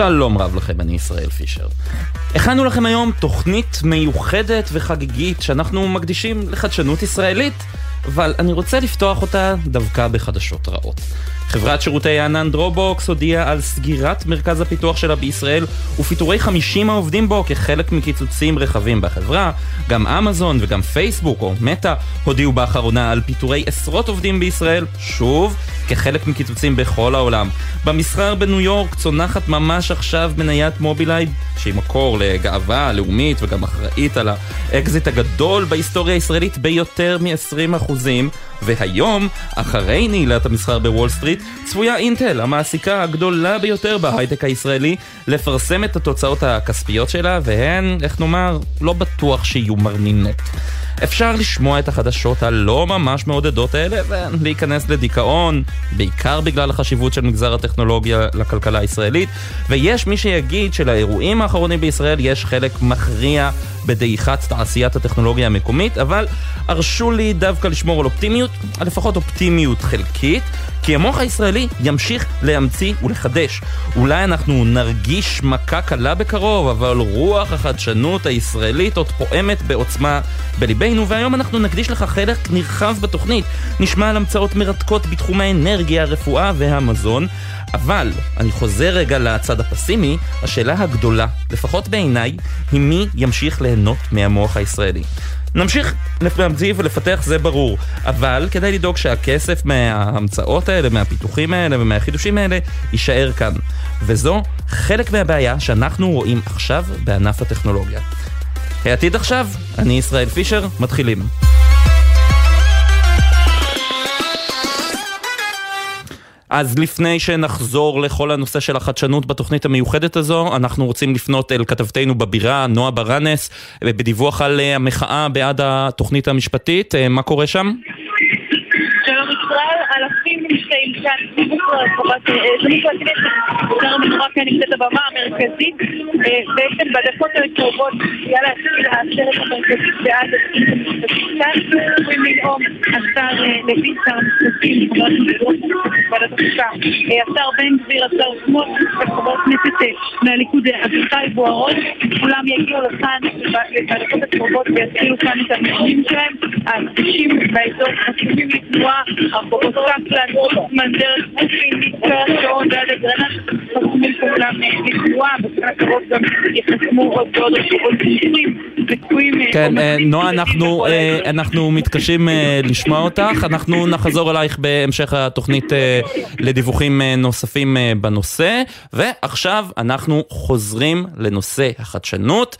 שלום רב לכם, אני ישראל פישר. הכנו לכם היום תוכנית מיוחדת וחגיגית שאנחנו מקדישים לחדשנות ישראלית, אבל אני רוצה לפתוח אותה דווקא בחדשות רעות. חברת שירותי הענן דרופבוקס הודיעה על סגירת מרכז הפיתוח שלה בישראל ופיטורי 50 העובדים בו כחלק מקיצוצים רחבים בחברה. גם אמזון וגם פייסבוק או מטא הודיעו באחרונה על פיטורי עשרות עובדים בישראל, שוב, כחלק מקיצוצים בכל העולם. במסחר בניו יורק צונחת ממש עכשיו מניית מובילאיי, שהיא מקור לגאווה לאומית וגם אחראית על האקזיט הגדול בהיסטוריה הישראלית ביותר מ-20%. והיום, אחרי נעילת המסחר בוול סטריט, צפויה אינטל, המעסיקה הגדולה ביותר בהייטק הישראלי, לפרסם את התוצאות הכספיות שלה, והן, איך נאמר, לא בטוח שיהיו מרנינות. אפשר לשמוע את החדשות הלא ממש מעודדות האלה ולהיכנס לדיכאון, בעיקר בגלל החשיבות של מגזר הטכנולוגיה לכלכלה הישראלית, ויש מי שיגיד שלאירועים האחרונים בישראל יש חלק מכריע בדעיכת תעשיית הטכנולוגיה המקומית, אבל הרשו לי דווקא לשמור על אופטימיות, לפחות אופטימיות חלקית, כי המוח הישראלי ימשיך להמציא ולחדש. אולי אנחנו נרגיש מכה קלה בקרוב, אבל רוח החדשנות הישראלית עוד פועמת בעוצמה בליבנו, והיום אנחנו נקדיש לך חלק נרחב בתוכנית. נשמע על המצאות מרתקות בתחום האנרגיה, הרפואה והמזון. אבל, אני חוזר רגע לצד הפסימי, השאלה הגדולה, לפחות בעיניי, היא מי ימשיך ליהנות מהמוח הישראלי. נמשיך להמציא ולפתח זה ברור, אבל כדאי לדאוג שהכסף מההמצאות האלה, מהפיתוחים האלה ומהחידושים האלה יישאר כאן. וזו חלק מהבעיה שאנחנו רואים עכשיו בענף הטכנולוגיה. העתיד עכשיו, אני ישראל פישר, מתחילים. אז לפני שנחזור לכל הנושא של החדשנות בתוכנית המיוחדת הזו, אנחנו רוצים לפנות אל כתבתנו בבירה, נועה ברנס, בדיווח על אה, המחאה בעד התוכנית המשפטית. אה, מה קורה שם? אלפים נמצאים כאן סביב הכנסת, שר המנורה כאן נמצאת הבמה המרכזית, בעצם בדקות הקרובות היה להתחיל העצרת המרכזית בעד כאן, צפויים לנאום השר לוין, שר המשפטים, חבר הכנסת ועדת החוקה, השר בן גביר, השר סמוטריץ' וחבר הכנסת מהליכוד אביחי בוארון, כולם יגיעו לכאן בדקות הקרובות ויתחילו כאן את הנאומים שלהם, הכבישים באזור חשובים לתנועה, הרחובות קפלן, רוטמן, דרך גופין, מצפה השעון ועד אגרנט, חסומים כולם לתנועה, בזמן הקרוב גם יחסמו עוד ועוד רחובות ציבוריים. כן, נועה, אנחנו מתקשים לשמוע אותך, אנחנו נחזור אלייך בהמשך התוכנית לדיווחים נוספים בנושא, ועכשיו אנחנו חוזרים לנושא החדשנות.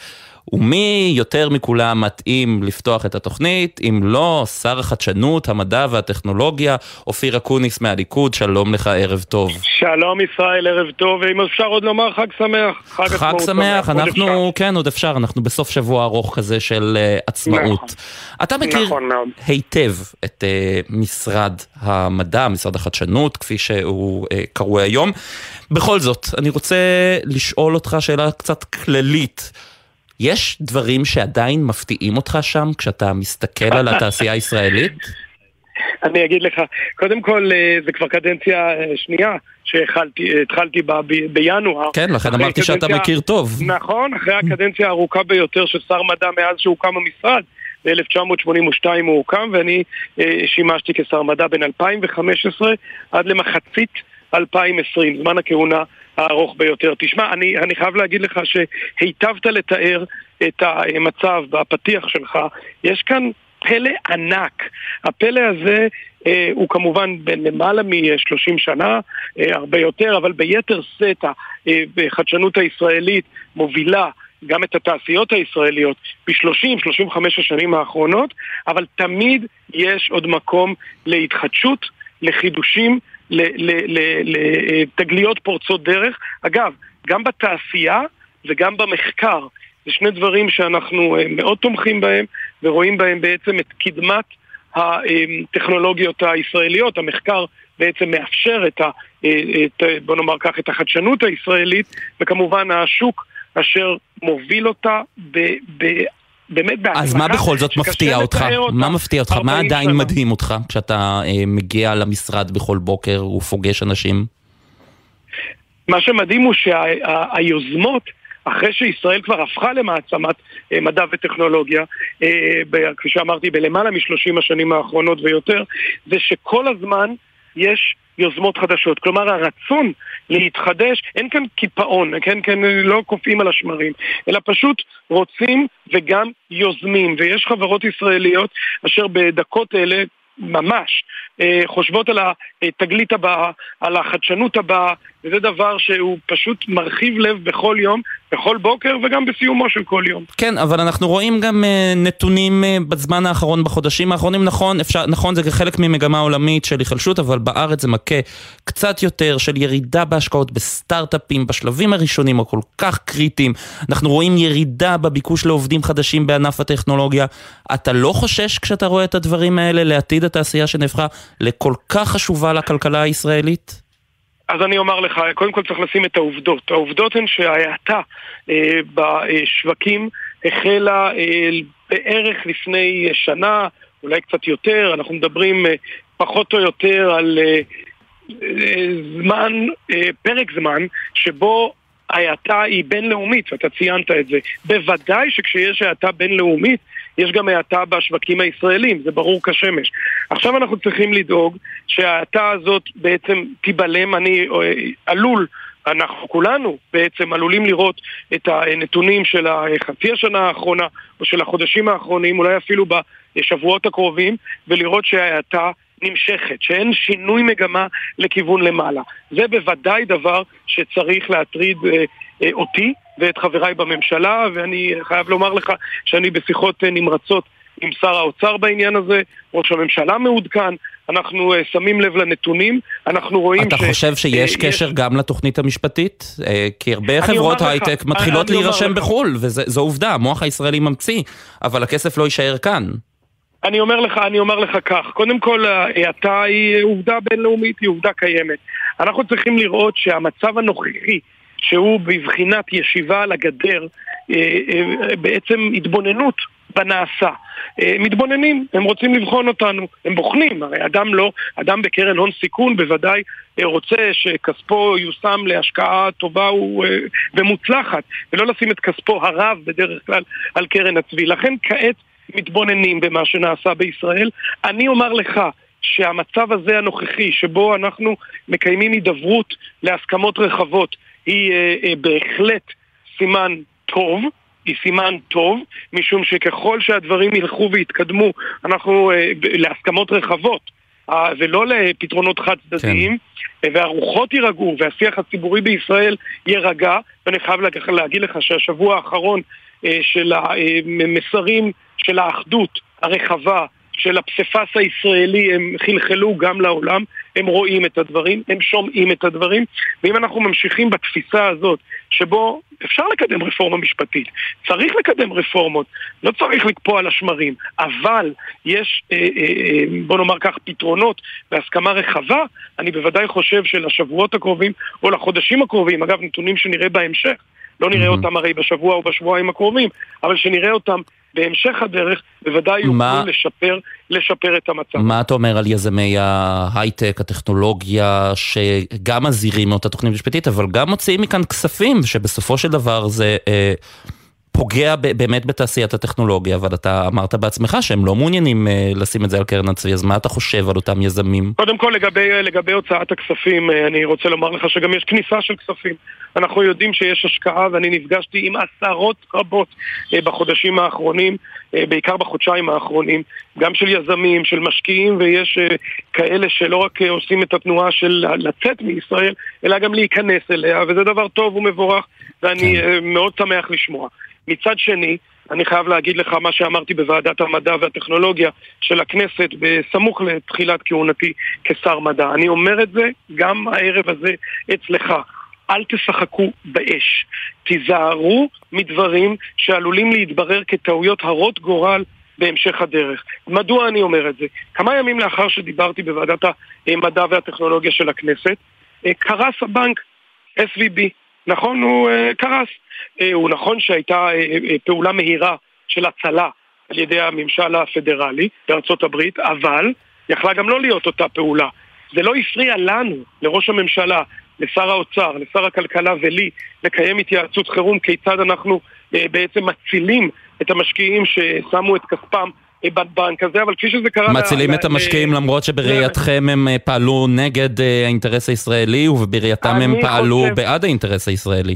ומי יותר מכולם מתאים לפתוח את התוכנית, אם לא שר החדשנות, המדע והטכנולוגיה, אופיר אקוניס מהליכוד, שלום לך, ערב טוב. שלום ישראל, ערב טוב, ואם אפשר עוד לומר חג שמח. חג, חג שמח, אנחנו, כן, עוד אפשר, אנחנו בסוף שבוע ארוך כזה של uh, עצמאות. נכון, אתה מכיר נכון היטב את uh, משרד המדע, משרד החדשנות, כפי שהוא uh, קרוי היום. בכל זאת, אני רוצה לשאול אותך שאלה קצת כללית. יש דברים שעדיין מפתיעים אותך שם כשאתה מסתכל על התעשייה הישראלית? אני אגיד לך, קודם כל זה כבר קדנציה שנייה שהתחלתי בה בינואר. כן, לכן אמרתי שאתה מכיר טוב. נכון, אחרי הקדנציה הארוכה ביותר של שר מדע מאז שהוקם המשרד. ב-1982 הוא הוקם ואני שימשתי כשר מדע בין 2015 עד למחצית 2020, זמן הכהונה הארוך ביותר. תשמע, אני, אני חייב להגיד לך שהיטבת לתאר את המצב בפתיח שלך. יש כאן פלא ענק. הפלא הזה אה, הוא כמובן בין למעלה מ-30 שנה, אה, הרבה יותר, אבל ביתר שאת החדשנות הישראלית מובילה גם את התעשיות הישראליות ב-30-35 השנים האחרונות, אבל תמיד יש עוד מקום להתחדשות, לחידושים, לתגליות פורצות דרך. אגב, גם בתעשייה וגם במחקר. זה שני דברים שאנחנו מאוד תומכים בהם ורואים בהם בעצם את קדמת הטכנולוגיות הישראליות. המחקר בעצם מאפשר את, ה, את בוא נאמר כך, את החדשנות הישראלית וכמובן השוק אשר מוביל אותה ב, באמת בהצלחה. אז מה בכל זאת מפתיע אותך? מה מפתיע אותך? מה עדיין. מדהים אותך כשאתה אה, מגיע למשרד בכל בוקר ופוגש אנשים? מה שמדהים הוא שהיוזמות שה, אחרי שישראל כבר הפכה למעצמת אה, מדע וטכנולוגיה, אה, כפי שאמרתי, בלמעלה משלושים השנים האחרונות ויותר, זה שכל הזמן יש יוזמות חדשות. כלומר, הרצון להתחדש, אין כאן קיפאון, כן, כן, לא קופאים על השמרים, אלא פשוט רוצים וגם יוזמים. ויש חברות ישראליות אשר בדקות אלה ממש חושבות על התגלית הבאה, על החדשנות הבאה, וזה דבר שהוא פשוט מרחיב לב בכל יום, בכל בוקר וגם בסיומו של כל יום. כן, אבל אנחנו רואים גם uh, נתונים uh, בזמן האחרון, בחודשים האחרונים, נכון, אפשר, נכון, זה חלק ממגמה עולמית של היחלשות, אבל בארץ זה מכה קצת יותר של ירידה בהשקעות בסטארט-אפים, בשלבים הראשונים הכל כך קריטיים. אנחנו רואים ירידה בביקוש לעובדים חדשים בענף הטכנולוגיה. אתה לא חושש כשאתה רואה את הדברים האלה לעתיד התעשייה שנהפכה לכל כך חשובה לכלכלה הישראלית? אז אני אומר לך, קודם כל צריך לשים את העובדות. העובדות הן שההאטה אה, בשווקים החלה אה, בערך לפני שנה, אולי קצת יותר, אנחנו מדברים אה, פחות או יותר על אה, אה, זמן, אה, פרק זמן, שבו ההאטה היא בינלאומית, ואתה ציינת את זה. בוודאי שכשיש האטה בינלאומית, יש גם האטה בשווקים הישראלים, זה ברור כשמש. עכשיו אנחנו צריכים לדאוג שההאטה הזאת בעצם תיבלם, אני אה, עלול אנחנו כולנו בעצם עלולים לראות את הנתונים של החצי השנה האחרונה או של החודשים האחרונים, אולי אפילו בשבועות הקרובים, ולראות שההאטה נמשכת, שאין שינוי מגמה לכיוון למעלה. זה בוודאי דבר שצריך להטריד אה, אה, אותי ואת חבריי בממשלה, ואני חייב לומר לך שאני בשיחות אה, נמרצות עם שר האוצר בעניין הזה, ראש הממשלה מעודכן, אנחנו uh, שמים לב לנתונים, אנחנו רואים אתה ש... אתה חושב שיש uh, קשר יש... גם לתוכנית המשפטית? Uh, כי הרבה חברות הייטק מתחילות להירשם בחו"ל, וזו עובדה, המוח הישראלי ממציא, אבל הכסף לא יישאר כאן. אני אומר לך, אני אומר לך כך, קודם כל ההאטה היא עובדה בינלאומית, היא עובדה קיימת. אנחנו צריכים לראות שהמצב הנוכחי, שהוא בבחינת ישיבה על הגדר, אה, אה, בעצם התבוננות בנעשה. אה, מתבוננים, הם רוצים לבחון אותנו, הם בוחנים, הרי אדם לא, אדם בקרן הון סיכון בוודאי רוצה שכספו יושם להשקעה טובה ומוצלחת, ולא לשים את כספו הרב בדרך כלל על קרן הצבי. לכן כעת מתבוננים במה שנעשה בישראל. אני אומר לך שהמצב הזה הנוכחי, שבו אנחנו מקיימים הידברות להסכמות רחבות, היא אה, אה, בהחלט סימן טוב. היא סימן טוב, משום שככל שהדברים ילכו ויתקדמו, אנחנו אה, להסכמות רחבות, אה, ולא לפתרונות חד צדדיים, כן. והרוחות יירגעו, והשיח הציבורי בישראל יירגע, ואני חייב להגיד לך שהשבוע האחרון אה, של המסרים של האחדות הרחבה, של הפסיפס הישראלי, הם חלחלו גם לעולם, הם רואים את הדברים, הם שומעים את הדברים, ואם אנחנו ממשיכים בתפיסה הזאת, שבו אפשר לקדם רפורמה משפטית, צריך לקדם רפורמות, לא צריך לקפוא על השמרים, אבל יש, אה, אה, אה, בוא נאמר כך, פתרונות בהסכמה רחבה, אני בוודאי חושב שלשבועות הקרובים, או לחודשים הקרובים, אגב, נתונים שנראה בהמשך, לא נראה mm-hmm. אותם הרי בשבוע או בשבועיים הקרובים, אבל שנראה אותם בהמשך הדרך בוודאי יוכלו מה... לשפר, לשפר את המצב. מה אתה אומר על יזמי ההייטק, הטכנולוגיה, שגם מזהירים מאותה תוכנית משפטית, אבל גם מוציאים מכאן כספים, שבסופו של דבר זה... אה, פוגע באמת בתעשיית הטכנולוגיה, אבל אתה אמרת בעצמך שהם לא מעוניינים אה, לשים את זה על קרן הצבי, אז מה אתה חושב על אותם יזמים? קודם כל לגבי, אה, לגבי הוצאת הכספים, אה, אני רוצה לומר לך שגם יש כניסה של כספים. אנחנו יודעים שיש השקעה ואני נפגשתי עם עשרות רבות בחודשים האחרונים, בעיקר בחודשיים האחרונים, גם של יזמים, של משקיעים, ויש כאלה שלא רק עושים את התנועה של לצאת מישראל, אלא גם להיכנס אליה, וזה דבר טוב ומבורך, ואני כן. מאוד שמח לשמוע. מצד שני, אני חייב להגיד לך מה שאמרתי בוועדת המדע והטכנולוגיה של הכנסת בסמוך לתחילת כהונתי כשר מדע. אני אומר את זה גם הערב הזה אצלך. אל תשחקו באש. תיזהרו מדברים שעלולים להתברר כטעויות הרות גורל בהמשך הדרך. מדוע אני אומר את זה? כמה ימים לאחר שדיברתי בוועדת המדע והטכנולוגיה של הכנסת, אה, קרס הבנק SVB. נכון, הוא uh, קרס. Uh, הוא נכון שהייתה uh, פעולה מהירה של הצלה על ידי הממשל הפדרלי בארצות הברית, אבל יכלה גם לא להיות אותה פעולה. זה לא הפריע לנו, לראש הממשלה, לשר האוצר, לשר הכלכלה ולי לקיים התייעצות חירום כיצד אנחנו אה, בעצם מצילים את המשקיעים ששמו את כספם אה, בבנק הזה, אבל כפי שזה קרה... מצילים את המשקיעים למרות שבראייתכם הם אה, פעלו נגד האינטרס הישראלי ובראייתם הם פעלו בעד האינטרס הישראלי.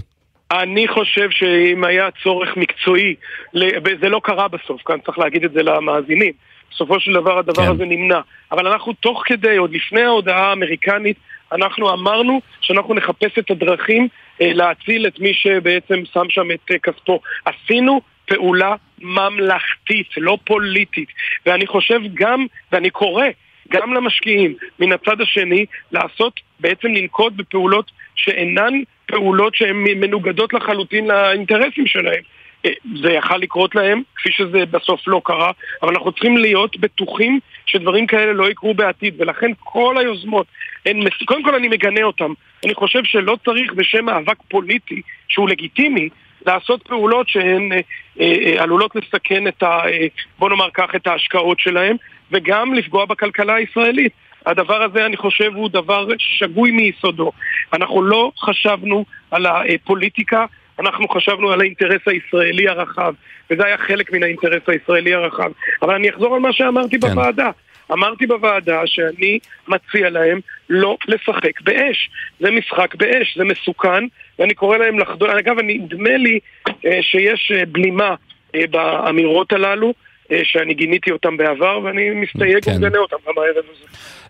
אני חושב שאם היה צורך מקצועי, וזה לא קרה בסוף, כאן צריך להגיד את זה למאזינים, בסופו של דבר הדבר כן. הזה נמנע. אבל אנחנו תוך כדי, עוד לפני ההודעה האמריקנית, אנחנו אמרנו שאנחנו נחפש את הדרכים אה, להציל את מי שבעצם שם שם את אה, כספו. עשינו פעולה ממלכתית, לא פוליטית. ואני חושב גם, ואני קורא גם למשקיעים מן הצד השני, לעשות, בעצם לנקוט בפעולות שאינן פעולות שהן מנוגדות לחלוטין לאינטרסים שלהם. אה, זה יכל לקרות להם, כפי שזה בסוף לא קרה, אבל אנחנו צריכים להיות בטוחים שדברים כאלה לא יקרו בעתיד, ולכן כל היוזמות, הן, קודם כל אני מגנה אותן. אני חושב שלא צריך בשם מאבק פוליטי, שהוא לגיטימי, לעשות פעולות שהן אה, אה, עלולות לסכן את ה... אה, בוא נאמר כך, את ההשקעות שלהם, וגם לפגוע בכלכלה הישראלית. הדבר הזה, אני חושב, הוא דבר שגוי מיסודו. אנחנו לא חשבנו על הפוליטיקה, אנחנו חשבנו על האינטרס הישראלי הרחב, וזה היה חלק מן האינטרס הישראלי הרחב. אבל אני אחזור על מה שאמרתי כן. בוועדה. אמרתי בוועדה שאני מציע להם לא לשחק באש. זה משחק באש, זה מסוכן, ואני קורא להם לחדול. אגב, נדמה לי אה, שיש אה, בלימה אה, באמירות הללו. שאני גיניתי אותם בעבר, ואני מסתייג כן. ומגנה אותם גם הערב הזה.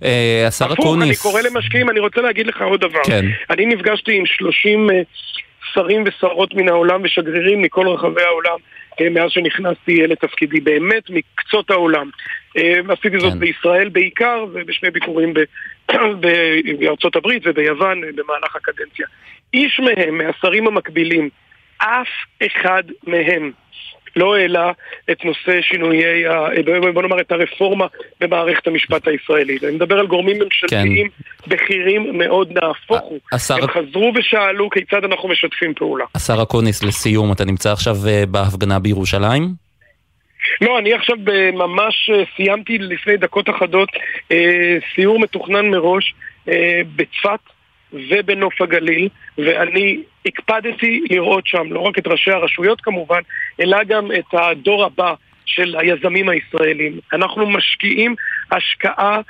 אה, השר אקוניס. אני קורא למשקיעים, אני רוצה להגיד לך עוד דבר. כן. אני נפגשתי עם 30 אה, שרים ושרות מן העולם ושגרירים מכל רחבי העולם מאז שנכנסתי לתפקידי, באמת מקצות העולם. עשיתי זאת כן. בישראל בעיקר ובשני ביקורים בארצות הברית וביוון במהלך הקדנציה. איש מהם, מהשרים המקבילים, אף אחד מהם לא העלה את נושא שינויי, בוא נאמר את הרפורמה במערכת המשפט הישראלית. אני מדבר על גורמים ממשלתיים כן. בכירים מאוד, נהפוך הוא. השר... הם חזרו ושאלו כיצד אנחנו משתפים פעולה. השר אקוניס, לסיום, אתה נמצא עכשיו אה, בהפגנה בירושלים? לא, אני עכשיו ממש אה, סיימתי לפני דקות אחדות אה, סיור מתוכנן מראש בצפת ובנוף הגליל, ואני הקפדתי לראות שם לא רק את ראשי הרשויות כמובן, אלא גם את הדור הבא של היזמים הישראלים. אנחנו משקיעים השקעה אה, אה,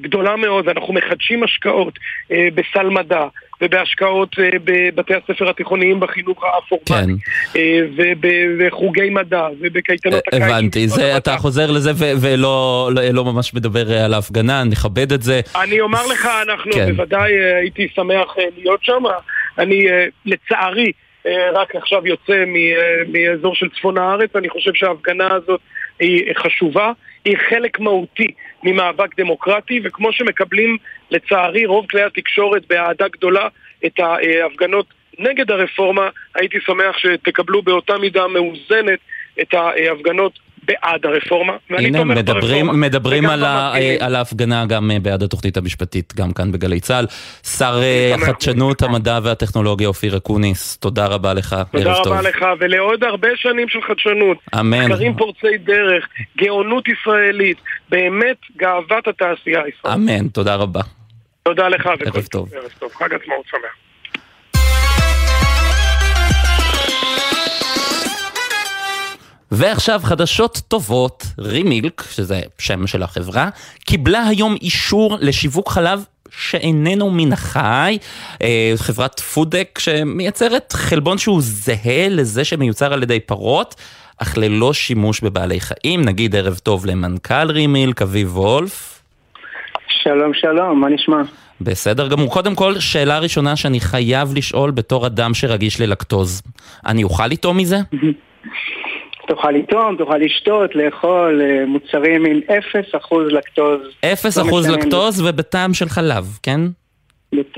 גדולה מאוד, אנחנו מחדשים השקעות אה, בסל מדע, ובהשקעות בבתי הספר התיכוניים בחינוך הפורמלי, כן. ובחוגי מדע, ובקייטנות הקיץ. הבנתי, זה, אתה חוזר לזה ולא לא, לא ממש מדבר על ההפגנה, נכבד את זה. אני אומר לך, אנחנו כן. בוודאי הייתי שמח להיות שם. אני לצערי רק עכשיו יוצא מאזור של צפון הארץ, אני חושב שההפגנה הזאת היא חשובה, היא חלק מהותי ממאבק דמוקרטי, וכמו שמקבלים לצערי רוב כלי התקשורת באהדה גדולה את ההפגנות נגד הרפורמה, הייתי שמח שתקבלו באותה מידה מאוזנת את ההפגנות בעד הרפורמה, ואני תומך מדברים, ברפורמה. מדברים על, ה, על ההפגנה גם אה, בעד התוכנית המשפטית, גם כאן בגלי צה"ל. שר אה, החדשנות, המדע והטכנולוגיה אופיר אקוניס, תודה רבה לך, ערב טוב. תודה רבה לך, ולעוד הרבה שנים של חדשנות. אמן. מחקרים פורצי דרך, גאונות ישראלית, באמת גאוות התעשייה הישראלית. אמן, תודה רבה. תודה לך, ערב טוב. ערב טוב, חג עצמאות שמח. ועכשיו חדשות טובות, רימילק, שזה שם של החברה, קיבלה היום אישור לשיווק חלב שאיננו מן החי, אה, חברת פודק שמייצרת חלבון שהוא זהה לזה שמיוצר על ידי פרות, אך ללא שימוש בבעלי חיים. נגיד ערב טוב למנכ"ל רימילק, אביב וולף. שלום שלום, מה נשמע? בסדר גמור. קודם כל, שאלה ראשונה שאני חייב לשאול בתור אדם שרגיש ללקטוז. אני אוכל לטעום מזה? תוכל לטעום, תוכל לשתות, לאכול אה, מוצרים עם 0% לקטוז. 0% לא לקטוז ובטעם של חלב, כן?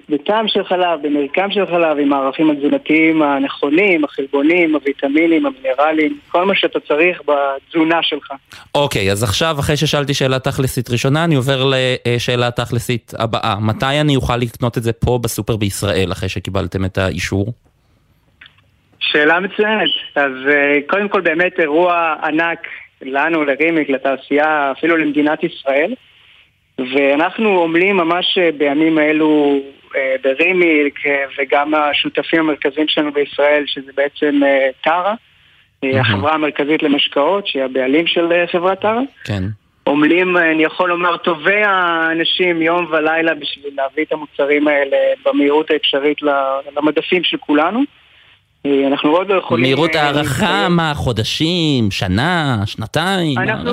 בטעם של חלב, במרקם של חלב, עם הערכים התזונתיים הנכונים, החלבונים, הוויטמינים, המינרלים, כל מה שאתה צריך בתזונה שלך. אוקיי, אז עכשיו, אחרי ששאלתי שאלה תכלסית ראשונה, אני עובר לשאלה תכלסית הבאה. מתי אני אוכל לקנות את זה פה בסופר בישראל, אחרי שקיבלתם את האישור? שאלה מצוינת. אז אה, קודם כל באמת אירוע ענק לנו, לרימיק, לתעשייה, אפילו למדינת ישראל. ואנחנו עמלים ממש אה, בימים האלו ברימילק וגם השותפים המרכזיים שלנו בישראל, שזה בעצם טרה, החברה המרכזית למשקאות, שהיא הבעלים של חברת טרה. כן. עמלים, אני יכול לומר, טובי האנשים יום ולילה בשביל להביא את המוצרים האלה במהירות האפשרית למדפים של כולנו. אה, אנחנו עוד לא יכולים... מהירות אה, הערכה, מה, חודשים, שנה, שנתיים? אנחנו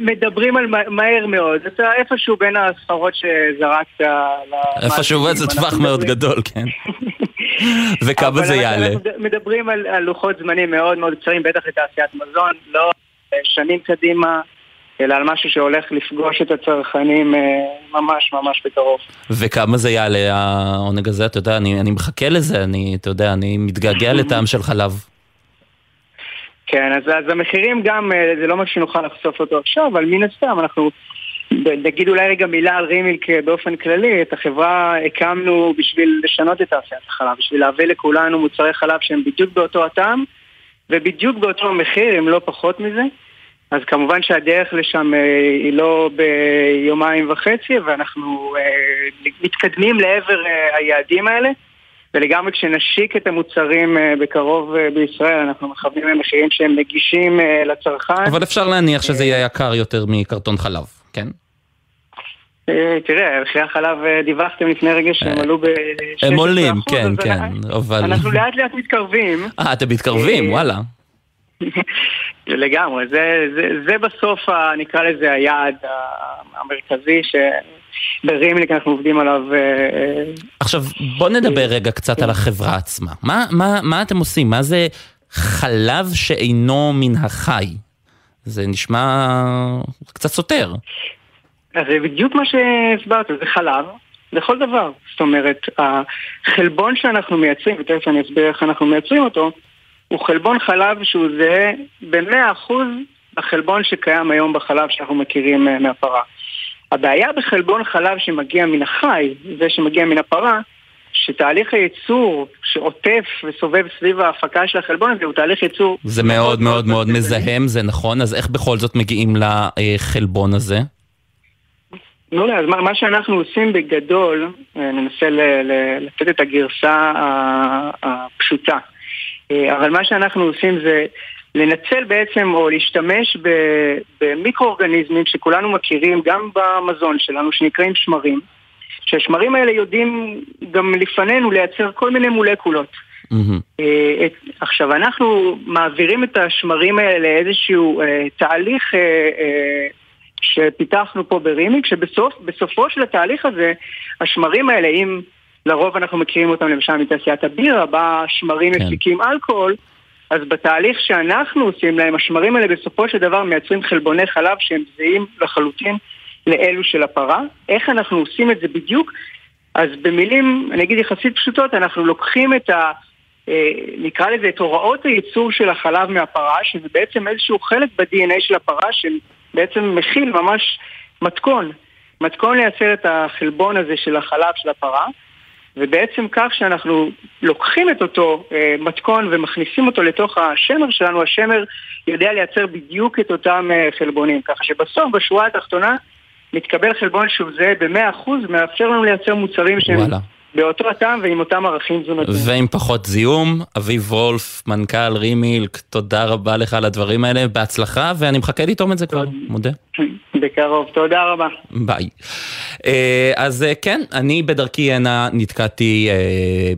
מדברים על מהר מאוד. אתה איפשהו בין הספרות שזרקת... איפשהו, זה טווח מאוד גדול, כן. וכמה זה יעלה? אנחנו מדברים על לוחות זמנים מאוד מאוד קצרים, בטח לתעשיית מזון, לא שנים קדימה. אלא על משהו שהולך לפגוש את הצרכנים אה, ממש ממש בקרוב. וכמה זה יעלה העונג הזה? אתה יודע, אני, אני מחכה לזה, אני, אתה יודע, אני מתגעגע לטעם של חלב. כן, אז, אז המחירים גם, אה, זה לא משהו שנוכל לחשוף אותו עכשיו, אבל מן הסתם אנחנו, נגיד אולי רגע מילה על רימילק באופן כללי, את החברה הקמנו בשביל לשנות את תעשיית החלב, בשביל להביא לכולנו מוצרי חלב שהם בדיוק באותו הטעם ובדיוק באותו מחיר, אם לא פחות מזה. אז כמובן שהדרך לשם אה, היא לא ביומיים וחצי, ואנחנו אה, מתקדמים לעבר אה, היעדים האלה. ולגמרי כשנשיק את המוצרים בקרוב בישראל, אנחנו מכוונים למחירים שהם נגישים לצרכן. אבל אפשר להניח שזה יהיה יקר יותר מקרטון חלב, כן? תראה, מחירי החלב דיווחתם לפני רגע שהם עלו ב-16%. הם עולים, כן, כן, אבל... אנחנו לאט לאט מתקרבים. אה, אתם מתקרבים, וואלה. לגמרי, זה, זה, זה בסוף, נקרא לזה, היעד המרכזי שברימליק אנחנו עובדים עליו. אה, עכשיו, בוא נדבר רגע קצת על החברה עצמה. מה, מה, מה אתם עושים? מה זה חלב שאינו מן החי? זה נשמע קצת סותר. אז זה בדיוק מה שהסברת, זה חלב לכל דבר. זאת אומרת, החלבון שאנחנו מייצרים, ותכף אני אסביר איך אנחנו מייצרים אותו, הוא חלבון חלב שהוא זהה ב-100% לחלבון שקיים היום בחלב שאנחנו מכירים אה, מהפרה. הבעיה בחלבון חלב שמגיע מן החי, זה שמגיע מן הפרה, שתהליך הייצור שעוטף וסובב סביב ההפקה של החלבון הזה הוא תהליך ייצור... זה מאוד מאוד מאוד מזהם, זה נכון, אז איך בכל זאת מגיעים לחלבון הזה? נו, אז מה, מה שאנחנו עושים בגדול, אה, ננסה לתת את הגרסה הפשוטה. אה, אבל מה שאנחנו עושים זה לנצל בעצם או להשתמש במיקרואורגניזמים שכולנו מכירים גם במזון שלנו שנקראים שמרים שהשמרים האלה יודעים גם לפנינו לייצר כל מיני מולקולות. Mm-hmm. עכשיו אנחנו מעבירים את השמרים האלה לאיזשהו אה, תהליך אה, אה, שפיתחנו פה ברימיק, שבסופו של התהליך הזה השמרים האלה, אם לרוב אנחנו מכירים אותם למשל מתעשיית הבירה, בה שמרים כן. מפיקים אלכוהול, אז בתהליך שאנחנו עושים להם, השמרים האלה בסופו של דבר מייצרים חלבוני חלב שהם זהים לחלוטין לאלו של הפרה. איך אנחנו עושים את זה בדיוק? אז במילים, אני אגיד יחסית פשוטות, אנחנו לוקחים את ה... אה, נקרא לזה את הוראות הייצור של החלב מהפרה, שזה בעצם איזשהו חלק ב-DNA של הפרה שבעצם מכיל ממש מתכון. מתכון לייצר את החלבון הזה של החלב של הפרה. ובעצם כך שאנחנו לוקחים את אותו אה, מתכון ומכניסים אותו לתוך השמר שלנו, השמר יודע לייצר בדיוק את אותם אה, חלבונים. ככה שבסוף, בשורה התחתונה, מתקבל חלבון שהוא זהה ב-100%, מאפשר לנו לייצר מוצרים שהם וואלה. באותו הטעם ועם אותם ערכים תזונתיים. ועם פחות זיהום, אביב וולף, מנכ"ל רימילק, תודה רבה לך על הדברים האלה, בהצלחה, ואני מחכה לטעום את זה כבר, מודה. בקרוב, תודה רבה. ביי. אה, אז אה, כן, אני בדרכי הנה נתקעתי אה,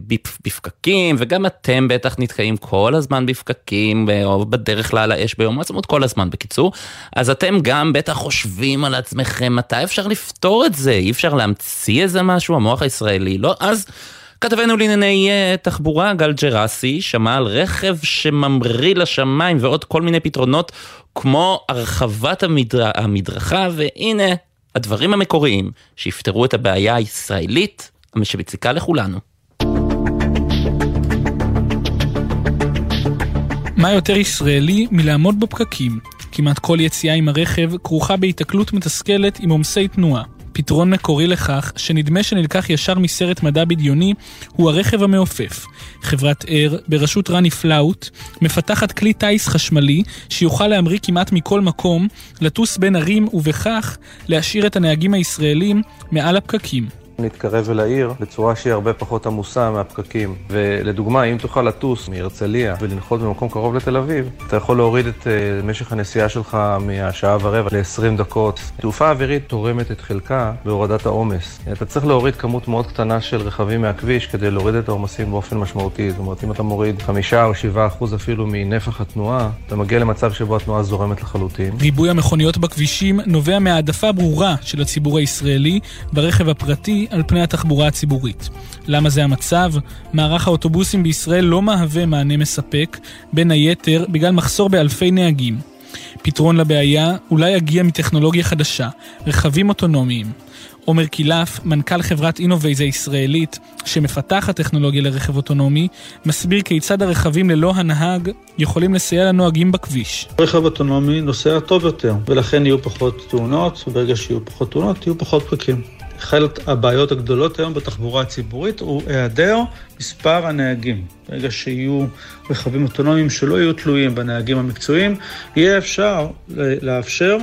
בפקקים, וגם אתם בטח נתקעים כל הזמן בפקקים, או בדרך כלל האש ביום העצמאות, כל הזמן בקיצור. אז אתם גם בטח חושבים על עצמכם, מתי אפשר לפתור את זה? אי אפשר להמציא איזה משהו, המוח הישראלי, לא? אז... כתבנו לענייני uh, תחבורה, גל ג'רסי, שמע על רכב שממריא לשמיים ועוד כל מיני פתרונות כמו הרחבת המדר... המדרכה, והנה הדברים המקוריים שיפתרו את הבעיה הישראלית שמציקה לכולנו. מה יותר ישראלי מלעמוד בפקקים? כמעט כל יציאה עם הרכב כרוכה בהיתקלות מתסכלת עם עומסי תנועה. פתרון מקורי לכך, שנדמה שנלקח ישר מסרט מדע בדיוני, הוא הרכב המעופף. חברת אר, בראשות רני פלאוט, מפתחת כלי טיס חשמלי שיוכל להמריא כמעט מכל מקום, לטוס בין ערים ובכך להשאיר את הנהגים הישראלים מעל הפקקים. להתקרב אל העיר בצורה שהיא הרבה פחות עמוסה מהפקקים. ולדוגמה, אם תוכל לטוס מהרצליה ולנחות במקום קרוב לתל אביב, אתה יכול להוריד את uh, משך הנסיעה שלך מהשעה ורבע ל-20 דקות. תעופה אווירית תורמת את חלקה בהורדת העומס. אתה צריך להוריד כמות מאוד קטנה של רכבים מהכביש כדי להוריד את העומסים באופן משמעותי. זאת אומרת, אם אתה מוריד 5 או 7 אחוז אפילו מנפח התנועה, אתה מגיע למצב שבו התנועה זורמת לחלוטין. ריבוי המכוניות בכבישים נובע מהעדפה ברורה של הציבור הישראלי ברכב הפרטי על פני התחבורה הציבורית. למה זה המצב? מערך האוטובוסים בישראל לא מהווה מענה מספק, בין היתר בגלל מחסור באלפי נהגים. פתרון לבעיה אולי יגיע מטכנולוגיה חדשה, רכבים אוטונומיים. עומר קילף, מנכ"ל חברת אינובייז הישראלית, שמפתחת טכנולוגיה לרכב אוטונומי, מסביר כיצד הרכבים ללא הנהג יכולים לסייע לנוהגים בכביש. רכב אוטונומי נוסע טוב יותר, ולכן יהיו פחות תאונות, וברגע שיהיו פחות תאונות, יהיו פחות פקקים. אחת הבעיות הגדולות היום בתחבורה הציבורית הוא היעדר מספר הנהגים. ברגע שיהיו רכבים אוטונומיים שלא יהיו תלויים בנהגים המקצועיים, יהיה אפשר לאפשר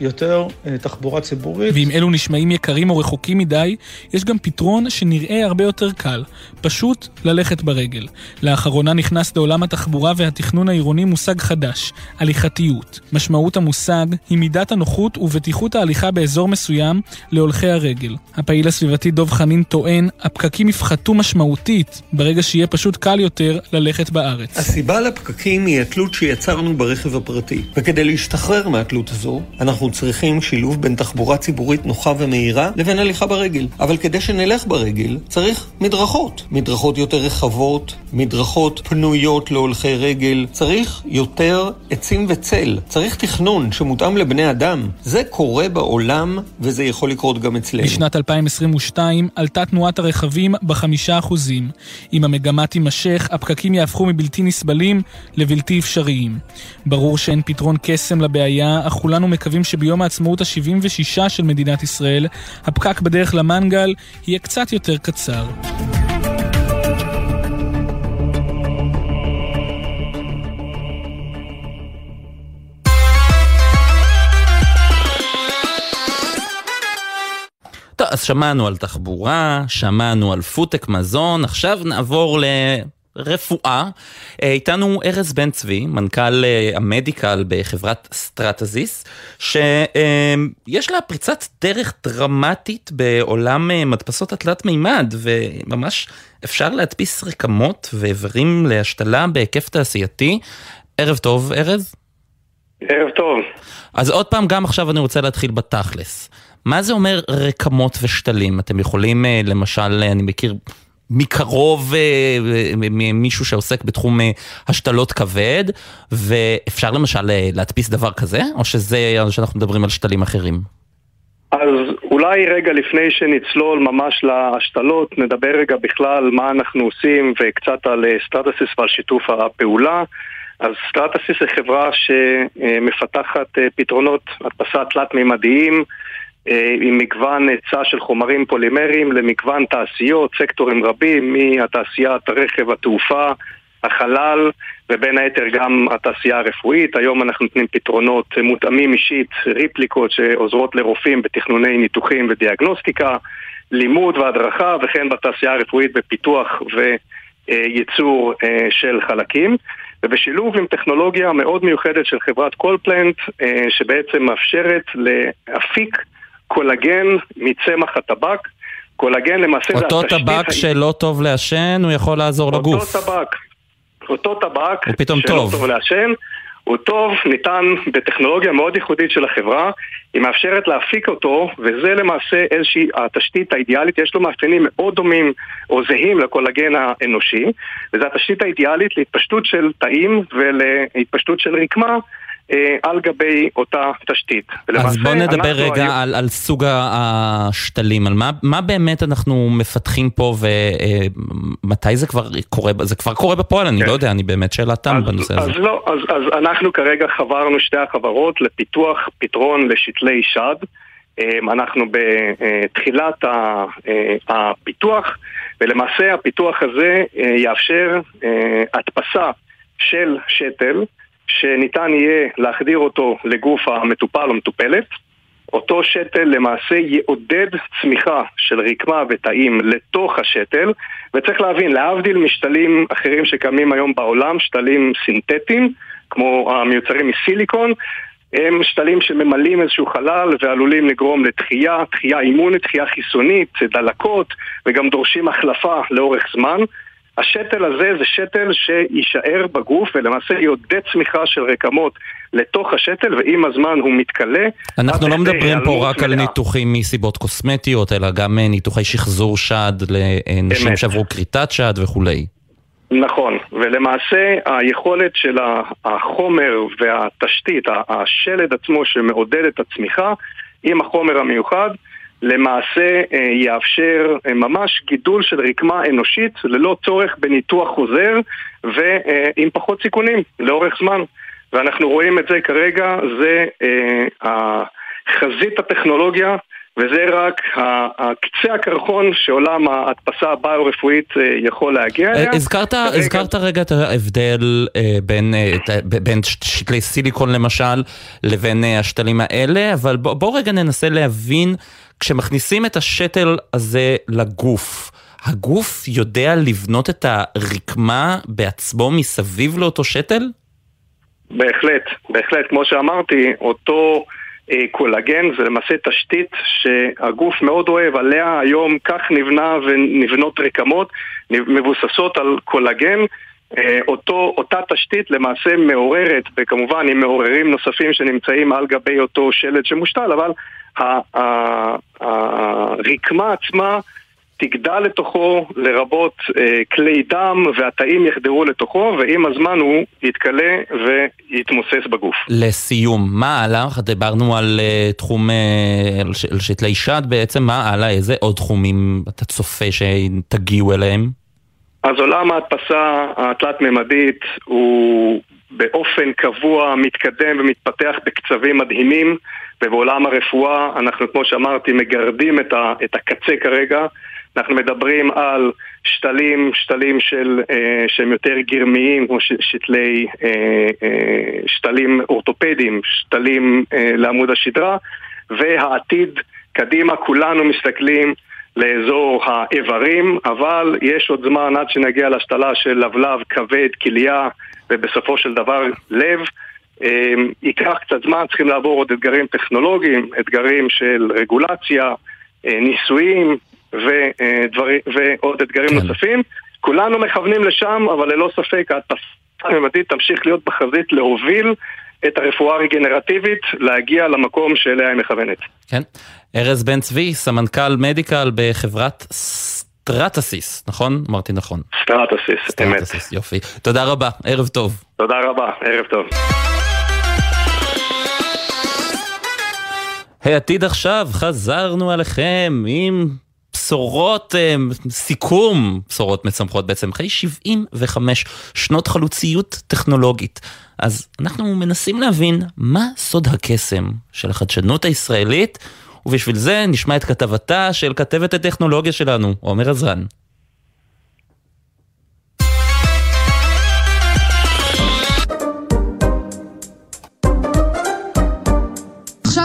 יותר אה, תחבורה ציבורית. ואם אלו נשמעים יקרים או רחוקים מדי, יש גם פתרון שנראה הרבה יותר קל, פשוט ללכת ברגל. לאחרונה נכנס לעולם התחבורה והתכנון העירוני מושג חדש, הליכתיות. משמעות המושג היא מידת הנוחות ובטיחות ההליכה באזור מסוים להולכי הרגל. הפעיל הסביבתי דב חנין טוען, הפקקים יפחתו משמעותית ברגע שיהיה פשוט קל יותר ללכת בארץ. הסיבה לפקקים היא התלות שיצרנו ברכב הפרטי, וכדי להשתחרר מהתלות הזו, אנחנו אנחנו צריכים שילוב בין תחבורה ציבורית נוחה ומהירה לבין הליכה ברגל. אבל כדי שנלך ברגל, צריך מדרכות. מדרכות יותר רחבות, מדרכות פנויות להולכי רגל. צריך יותר עצים וצל. צריך תכנון שמותאם לבני אדם. זה קורה בעולם, וזה יכול לקרות גם אצלנו. בשנת 2022 עלתה תנועת הרכבים בחמישה אחוזים. אם המגמה תימשך, הפקקים יהפכו מבלתי נסבלים לבלתי אפשריים. ברור שאין פתרון קסם לבעיה, אך כולנו מקווים ש... שביום העצמאות ה-76 של מדינת ישראל, הפקק בדרך למנגל יהיה קצת יותר קצר. טוב, אז שמענו על תחבורה, שמענו על פודטק מזון, עכשיו נעבור ל... רפואה. אה, איתנו ארז בן צבי, מנכ"ל אה, ה medical בחברת סטרטסיס, שיש לה פריצת דרך דרמטית בעולם אה, מדפסות התלת מימד, וממש אפשר להדפיס רקמות ואיברים להשתלה בהיקף תעשייתי. ערב טוב, ארז. ערב טוב. אז עוד פעם, גם עכשיו אני רוצה להתחיל בתכלס. מה זה אומר רקמות ושתלים? אתם יכולים, למשל, אני מכיר מקרוב אה, מישהו שעוסק בתחום אה, השתלות כבד, ואפשר למשל אה, להדפיס דבר כזה, או שזה, שאנחנו מדברים על שתלים אחרים? אז אולי רגע לפני שנצלול ממש להשתלות, נדבר רגע בכלל מה אנחנו עושים וקצת על סטרטסיס ועל שיתוף הפעולה. אז סטרטסיס היא חברה שמפתחת פתרונות הדפסה תלת-מימדיים אה, עם מגוון היצע של חומרים פולימריים למגוון תעשיות, סקטורים רבים, מהתעשיית הרכב, התעופה, החלל ובין היתר גם התעשייה הרפואית. היום אנחנו נותנים פתרונות מותאמים אישית, ריפליקות שעוזרות לרופאים בתכנוני ניתוחים ודיאגנוסטיקה, לימוד והדרכה וכן בתעשייה הרפואית בפיתוח וייצור אה, של חלקים. ובשילוב עם טכנולוגיה מאוד מיוחדת של חברת קולפלנט אה, שבעצם מאפשרת להפיק קולגן מצמח הטבק. קולגן למעשה זה התשתית... אותו טבק שלא טוב לעשן, הוא יכול לעזור אותו לגוף. אותו טבק. אותו טבק הוא פתאום שלא טוב. טוב לעשן, הוא טוב, ניתן בטכנולוגיה מאוד ייחודית של החברה, היא מאפשרת להפיק אותו, וזה למעשה איזושהי התשתית האידיאלית, יש לו מאפיינים מאוד דומים או זהים לקולגן האנושי, וזו התשתית האידיאלית להתפשטות של תאים ולהתפשטות של רקמה על גבי אותה תשתית. אז בוא נדבר רגע היום... על, על סוג השתלים, על מה, מה באמת אנחנו מפתחים פה ומתי אה, זה כבר קורה, זה כבר קורה בפועל, אני כן. לא יודע, אני באמת שאלה תם בנושא אז הזה. לא, אז, אז אנחנו כרגע חברנו שתי החברות לפיתוח פתרון לשתלי שד. אה, אנחנו בתחילת הפיתוח, ולמעשה הפיתוח הזה יאפשר הדפסה של שתל שניתן יהיה להחדיר אותו לגוף המטופל או מטופלת, אותו שתל למעשה יעודד צמיחה של רקמה ותאים לתוך השתל, וצריך להבין, להבדיל משתלים אחרים שקיימים היום בעולם, שתלים סינתטיים, כמו המיוצרים מסיליקון, הם שתלים שממלאים איזשהו חלל ועלולים לגרום לתחייה, תחייה אימונית, תחייה חיסונית, דלקות, וגם דורשים החלפה לאורך זמן. השתל הזה זה שתל שיישאר בגוף ולמעשה יעודד צמיחה של רקמות לתוך השתל ועם הזמן הוא מתכלה. אנחנו לא מדברים פה רק על ניתוחים מסיבות קוסמטיות, אלא גם אה, ניתוחי שחזור שד לנשים שעברו כריתת שד וכולי. נכון, ולמעשה היכולת של החומר והתשתית, השלד עצמו שמעודד את הצמיחה עם החומר המיוחד למעשה אה, יאפשר אה, ממש גידול של רקמה אנושית ללא צורך בניתוח חוזר ועם פחות סיכונים לאורך זמן. ואנחנו רואים את זה כרגע, זה אה, חזית הטכנולוגיה וזה רק קצה הקרחון שעולם ההדפסה הביו-רפואית יכול להגיע אליה. הזכרת, כרגע... הזכרת רגע את ההבדל בין, בין שתלי סיליקון למשל לבין השתלים האלה, אבל בוא, בוא רגע ננסה להבין כשמכניסים את השתל הזה לגוף, הגוף יודע לבנות את הרקמה בעצמו מסביב לאותו שתל? בהחלט, בהחלט. כמו שאמרתי, אותו אה, קולגן זה למעשה תשתית שהגוף מאוד אוהב, עליה היום כך נבנה ונבנות רקמות מבוססות על קולגן. אה, אותו, אותה תשתית למעשה מעוררת, וכמובן עם מעוררים נוספים שנמצאים על גבי אותו שלד שמושתל, אבל הרקמה עצמה תגדל לתוכו לרבות אה, כלי דם והתאים יחדרו לתוכו ועם הזמן הוא יתכלה ויתמוסס בגוף. לסיום, מה הלאה? דיברנו על uh, תחום, uh, על שתלי שד בעצם, מה הלאה? איזה עוד תחומים אתה צופה שתגיעו אליהם? אז עולם ההדפסה התלת-ממדית הוא באופן קבוע מתקדם ומתפתח בקצבים מדהימים ובעולם הרפואה אנחנו כמו שאמרתי מגרדים את, ה, את הקצה כרגע. אנחנו מדברים על שתלים, שתלים של, אה, שהם יותר גרמיים כמו ש, שתלי, אה, אה, שתלים אורתופדיים, שתלים אה, לעמוד השדרה והעתיד קדימה כולנו מסתכלים לאזור האיברים, אבל יש עוד זמן עד שנגיע להשתלה של לבלב, כבד, כליה ובסופו של דבר לב. אמ, ייקח קצת זמן, צריכים לעבור עוד אתגרים טכנולוגיים, אתגרים של רגולציה, אה, ניסויים ודברים, ועוד אתגרים כן. נוספים. כולנו מכוונים לשם, אבל ללא ספק ההדפסה הממדית תמשיך להיות בחזית להוביל את הרפואה הרגנרטיבית להגיע למקום שאליה היא מכוונת. כן. ארז בן צבי, סמנכ"ל medical בחברת סטרטסיס, נכון? אמרתי נכון. סטרטסיס, אמת. סטרטסיס, יופי. תודה רבה, ערב טוב. תודה רבה, ערב טוב. העתיד עכשיו, חזרנו עליכם עם בשורות, אה, סיכום, בשורות משמחות בעצם, אחרי 75 שנות חלוציות טכנולוגית. אז אנחנו מנסים להבין מה סוד הקסם של החדשנות הישראלית, ובשביל זה נשמע את כתבתה של כתבת הטכנולוגיה שלנו, עומר עזרן.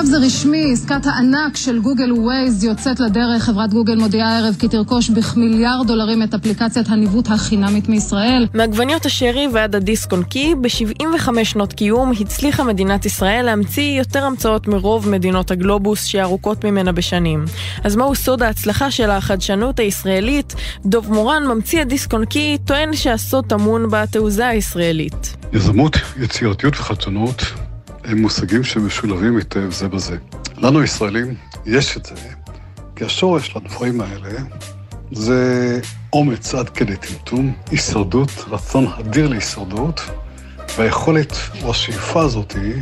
עכשיו זה רשמי, עסקת הענק של גוגל ווייז יוצאת לדרך. חברת גוגל מודיעה הערב כי תרכוש בכמיליארד דולרים את אפליקציית הניווט החינמית מישראל. מעגבניות השרי ועד הדיסק און קי, ב-75 שנות קיום הצליחה מדינת ישראל להמציא יותר המצאות מרוב מדינות הגלובוס שארוכות ממנה בשנים. אז מהו סוד ההצלחה של החדשנות הישראלית? דוב מורן, ממציא הדיסק און קי, טוען שהסוד טמון בתעוזה הישראלית. יזמות, יצירתיות וחדשנות הם מושגים שמשולבים היטב זה בזה. לנו הישראלים יש את זה, כי השורש לדברים האלה זה אומץ עד כדי טמטום, הישרדות, רצון אדיר להישרדות, והיכולת או השאיפה הזאת היא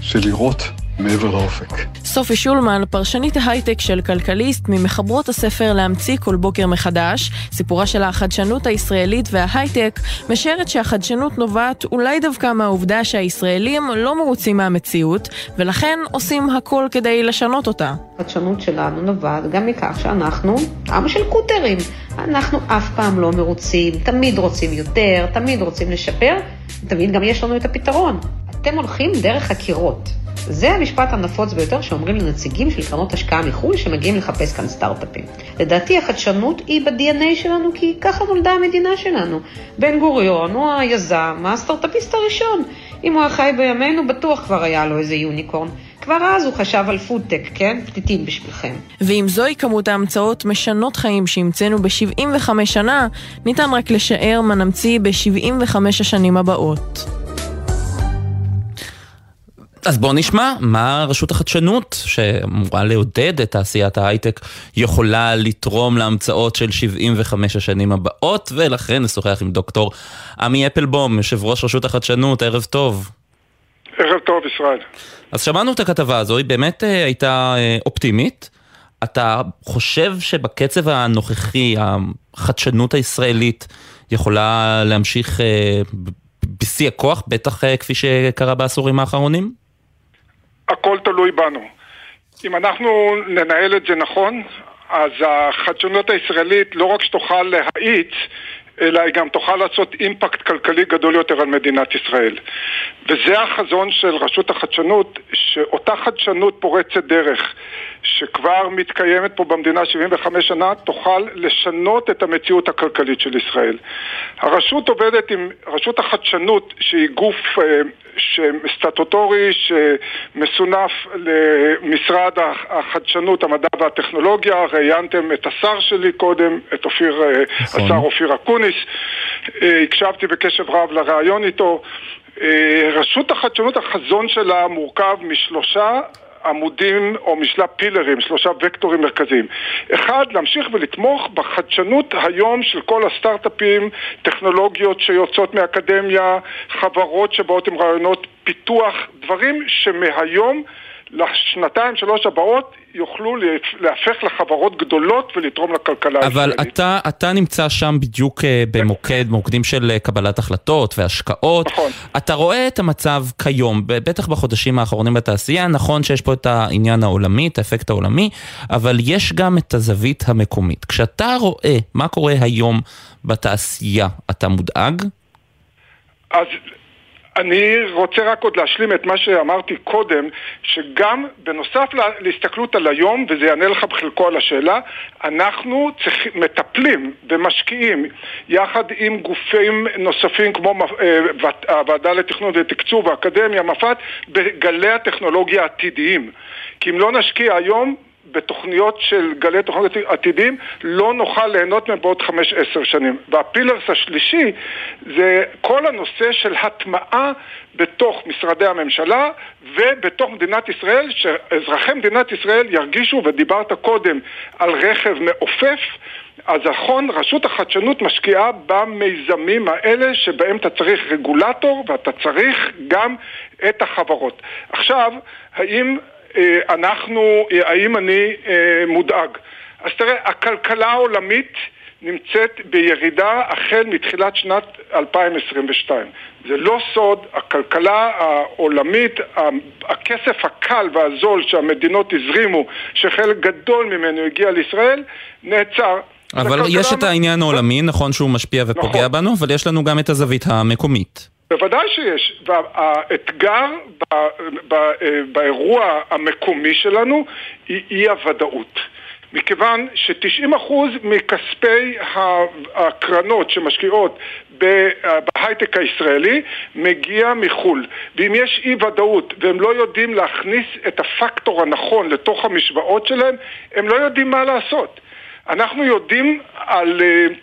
של לראות מעבר לאופק. סופי שולמן, פרשנית ההייטק של כלכליסט, ממחברות הספר להמציא כל בוקר מחדש, סיפורה של החדשנות הישראלית וההייטק, משערת שהחדשנות נובעת אולי דווקא מהעובדה שהישראלים לא מרוצים מהמציאות, ולכן עושים הכל כדי לשנות אותה. החדשנות שלנו נובעת גם מכך שאנחנו עם של קוטרים. אנחנו אף פעם לא מרוצים, תמיד רוצים יותר, תמיד רוצים לשפר, תמיד גם יש לנו את הפתרון. אתם הולכים דרך הקירות. זה המשפט הנפוץ ביותר שאומרים לנציגים של קרנות השקעה מחו"ל שמגיעים לחפש כאן סטארט-אפים. לדעתי החדשנות היא ב-DNA שלנו כי ככה נולדה המדינה שלנו. בן גוריון הוא היזם, הסטארט-אפיסט הראשון. אם הוא היה חי בימינו, בטוח כבר היה לו איזה יוניקורן. כבר אז הוא חשב על פודטק, כן? פתיתים בשבילכם. ואם זוהי כמות ההמצאות משנות חיים שהמצאנו ב-75 שנה, ניתן רק לשער מה נמציא ב-75 השנים הבאות. אז בואו נשמע מה רשות החדשנות, שאמורה לעודד את תעשיית ההייטק, יכולה לתרום להמצאות של 75 השנים הבאות, ולכן נשוחח עם דוקטור עמי אפלבום, יושב ראש רשות החדשנות, ערב טוב. ערב טוב, ישראל. אז שמענו את הכתבה הזו, היא באמת אה, הייתה אה, אופטימית. אתה חושב שבקצב הנוכחי, החדשנות הישראלית יכולה להמשיך אה, בשיא הכוח, בטח כפי שקרה בעשורים האחרונים? הכל תלוי בנו. אם אנחנו ננהל את זה נכון, אז החדשנות הישראלית לא רק שתוכל להאיץ, אלא היא גם תוכל לעשות אימפקט כלכלי גדול יותר על מדינת ישראל. וזה החזון של רשות החדשנות, שאותה חדשנות פורצת דרך, שכבר מתקיימת פה במדינה 75 שנה, תוכל לשנות את המציאות הכלכלית של ישראל. הרשות עובדת עם רשות החדשנות, שהיא גוף אה, סטטוטורי שמסונף למשרד החדשנות, המדע והטכנולוגיה, ראיינתם את השר שלי קודם, את אופיר, אה, נכון. השר אופיר אקוניס, אה, הקשבתי בקשב רב לראיון איתו. רשות החדשנות, החזון שלה מורכב משלושה עמודים או משלב פילרים, שלושה וקטורים מרכזיים. אחד, להמשיך ולתמוך בחדשנות היום של כל הסטארט-אפים, טכנולוגיות שיוצאות מאקדמיה, חברות שבאות עם רעיונות פיתוח, דברים שמהיום לשנתיים שלוש הבאות יוכלו להפך לחברות גדולות ולתרום לכלכלה הישראלית. אבל אתה, אתה נמצא שם בדיוק אה, במוקד, מוקדים של אה, קבלת החלטות והשקעות. נכון. אתה רואה את המצב כיום, בטח בחודשים האחרונים בתעשייה, נכון שיש פה את העניין העולמי, את האפקט העולמי, אבל יש גם את הזווית המקומית. כשאתה רואה מה קורה היום בתעשייה, אתה מודאג? אז אני רוצה רק עוד להשלים את מה שאמרתי קודם, שגם בנוסף להסתכלות על היום, וזה יענה לך בחלקו על השאלה, אנחנו צריך, מטפלים ומשקיעים יחד עם גופים נוספים כמו אה, הוועדה לתכנון ותקצוב, האקדמיה, מפת, בגלי הטכנולוגיה העתידיים. כי אם לא נשקיע היום, בתוכניות של גלי תוכניות עתידים לא נוכל ליהנות מהם בעוד חמש עשר שנים. והפילרס השלישי זה כל הנושא של הטמעה בתוך משרדי הממשלה ובתוך מדינת ישראל, שאזרחי מדינת ישראל ירגישו, ודיברת קודם על רכב מעופף, אז נכון, רשות החדשנות משקיעה במיזמים האלה שבהם אתה צריך רגולטור ואתה צריך גם את החברות. עכשיו, האם אנחנו, אה, האם אני אה, מודאג? אז תראה, הכלכלה העולמית נמצאת בירידה החל מתחילת שנת 2022. זה לא סוד, הכלכלה העולמית, הכסף הקל והזול שהמדינות הזרימו, שחלק גדול ממנו הגיע לישראל, נעצר. אבל יש את העניין העולמי, נכון שהוא משפיע ופוגע נכון. בנו, אבל יש לנו גם את הזווית המקומית. בוודאי שיש. והאתגר באירוע המקומי שלנו היא אי הוודאות. מכיוון ש-90% מכספי הקרנות שמשקיעות בהייטק הישראלי מגיע מחו"ל. ואם יש אי ודאות והם לא יודעים להכניס את הפקטור הנכון לתוך המשוואות שלהם, הם לא יודעים מה לעשות. אנחנו יודעים על... Uh,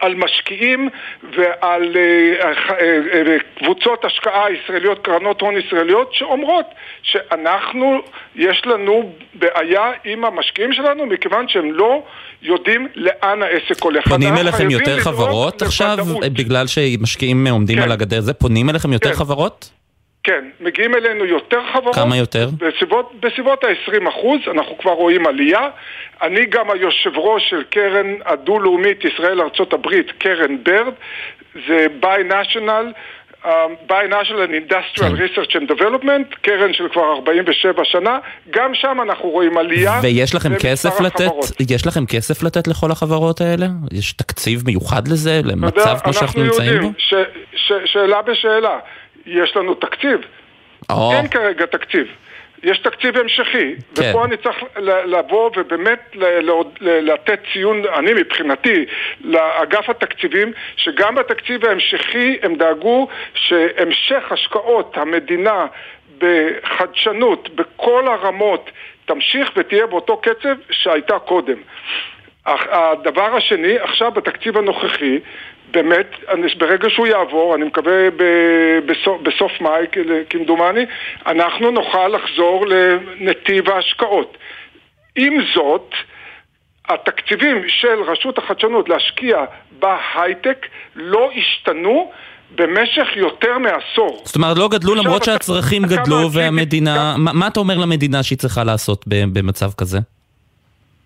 על משקיעים ועל uh, uh, uh, קבוצות השקעה ישראליות, קרנות הון ישראליות, שאומרות שאנחנו, יש לנו בעיה עם המשקיעים שלנו מכיוון שהם לא יודעים לאן העסק הולך. פונים אליכם יותר חברות עכשיו, בגלל שמשקיעים עומדים כן. על הגדר זה? פונים אליכם יותר כן. חברות? כן, מגיעים אלינו יותר חברות. כמה יותר? בסביבות, בסביבות ה-20 אחוז, אנחנו כבר רואים עלייה. אני גם היושב ראש של קרן הדו-לאומית ישראל-ארצות הברית, קרן ברד, זה by national. Um, by National Industrial כן. Research and Development, קרן של כבר 47 שנה, גם שם אנחנו רואים עלייה. ויש לכם כסף לתת, יש לכם כסף לתת לכל החברות האלה? יש תקציב מיוחד לזה, למצב כמו שאנחנו נמצאים בו? ש, ש, שאלה בשאלה. יש לנו תקציב. או. אין כרגע תקציב. יש תקציב המשכי, כן. ופה אני צריך לבוא ובאמת לתת ציון, אני מבחינתי, לאגף התקציבים, שגם בתקציב ההמשכי הם דאגו שהמשך השקעות המדינה בחדשנות, בכל הרמות, תמשיך ותהיה באותו קצב שהייתה קודם. הדבר השני, עכשיו בתקציב הנוכחי, באמת, אני- ברגע שהוא יעבור, אני מקווה ב- בסוף, בסוף מאי, כמדומני, אנחנו נוכל לחזור לנתיב ההשקעות. עם זאת, התקציבים של רשות החדשנות להשקיע בהייטק לא השתנו במשך יותר מעשור. זאת אומרת, לא גדלו למרות שהצרכים גדלו והמדינה... מה אתה אומר למדינה שהיא צריכה לעשות במצב כזה?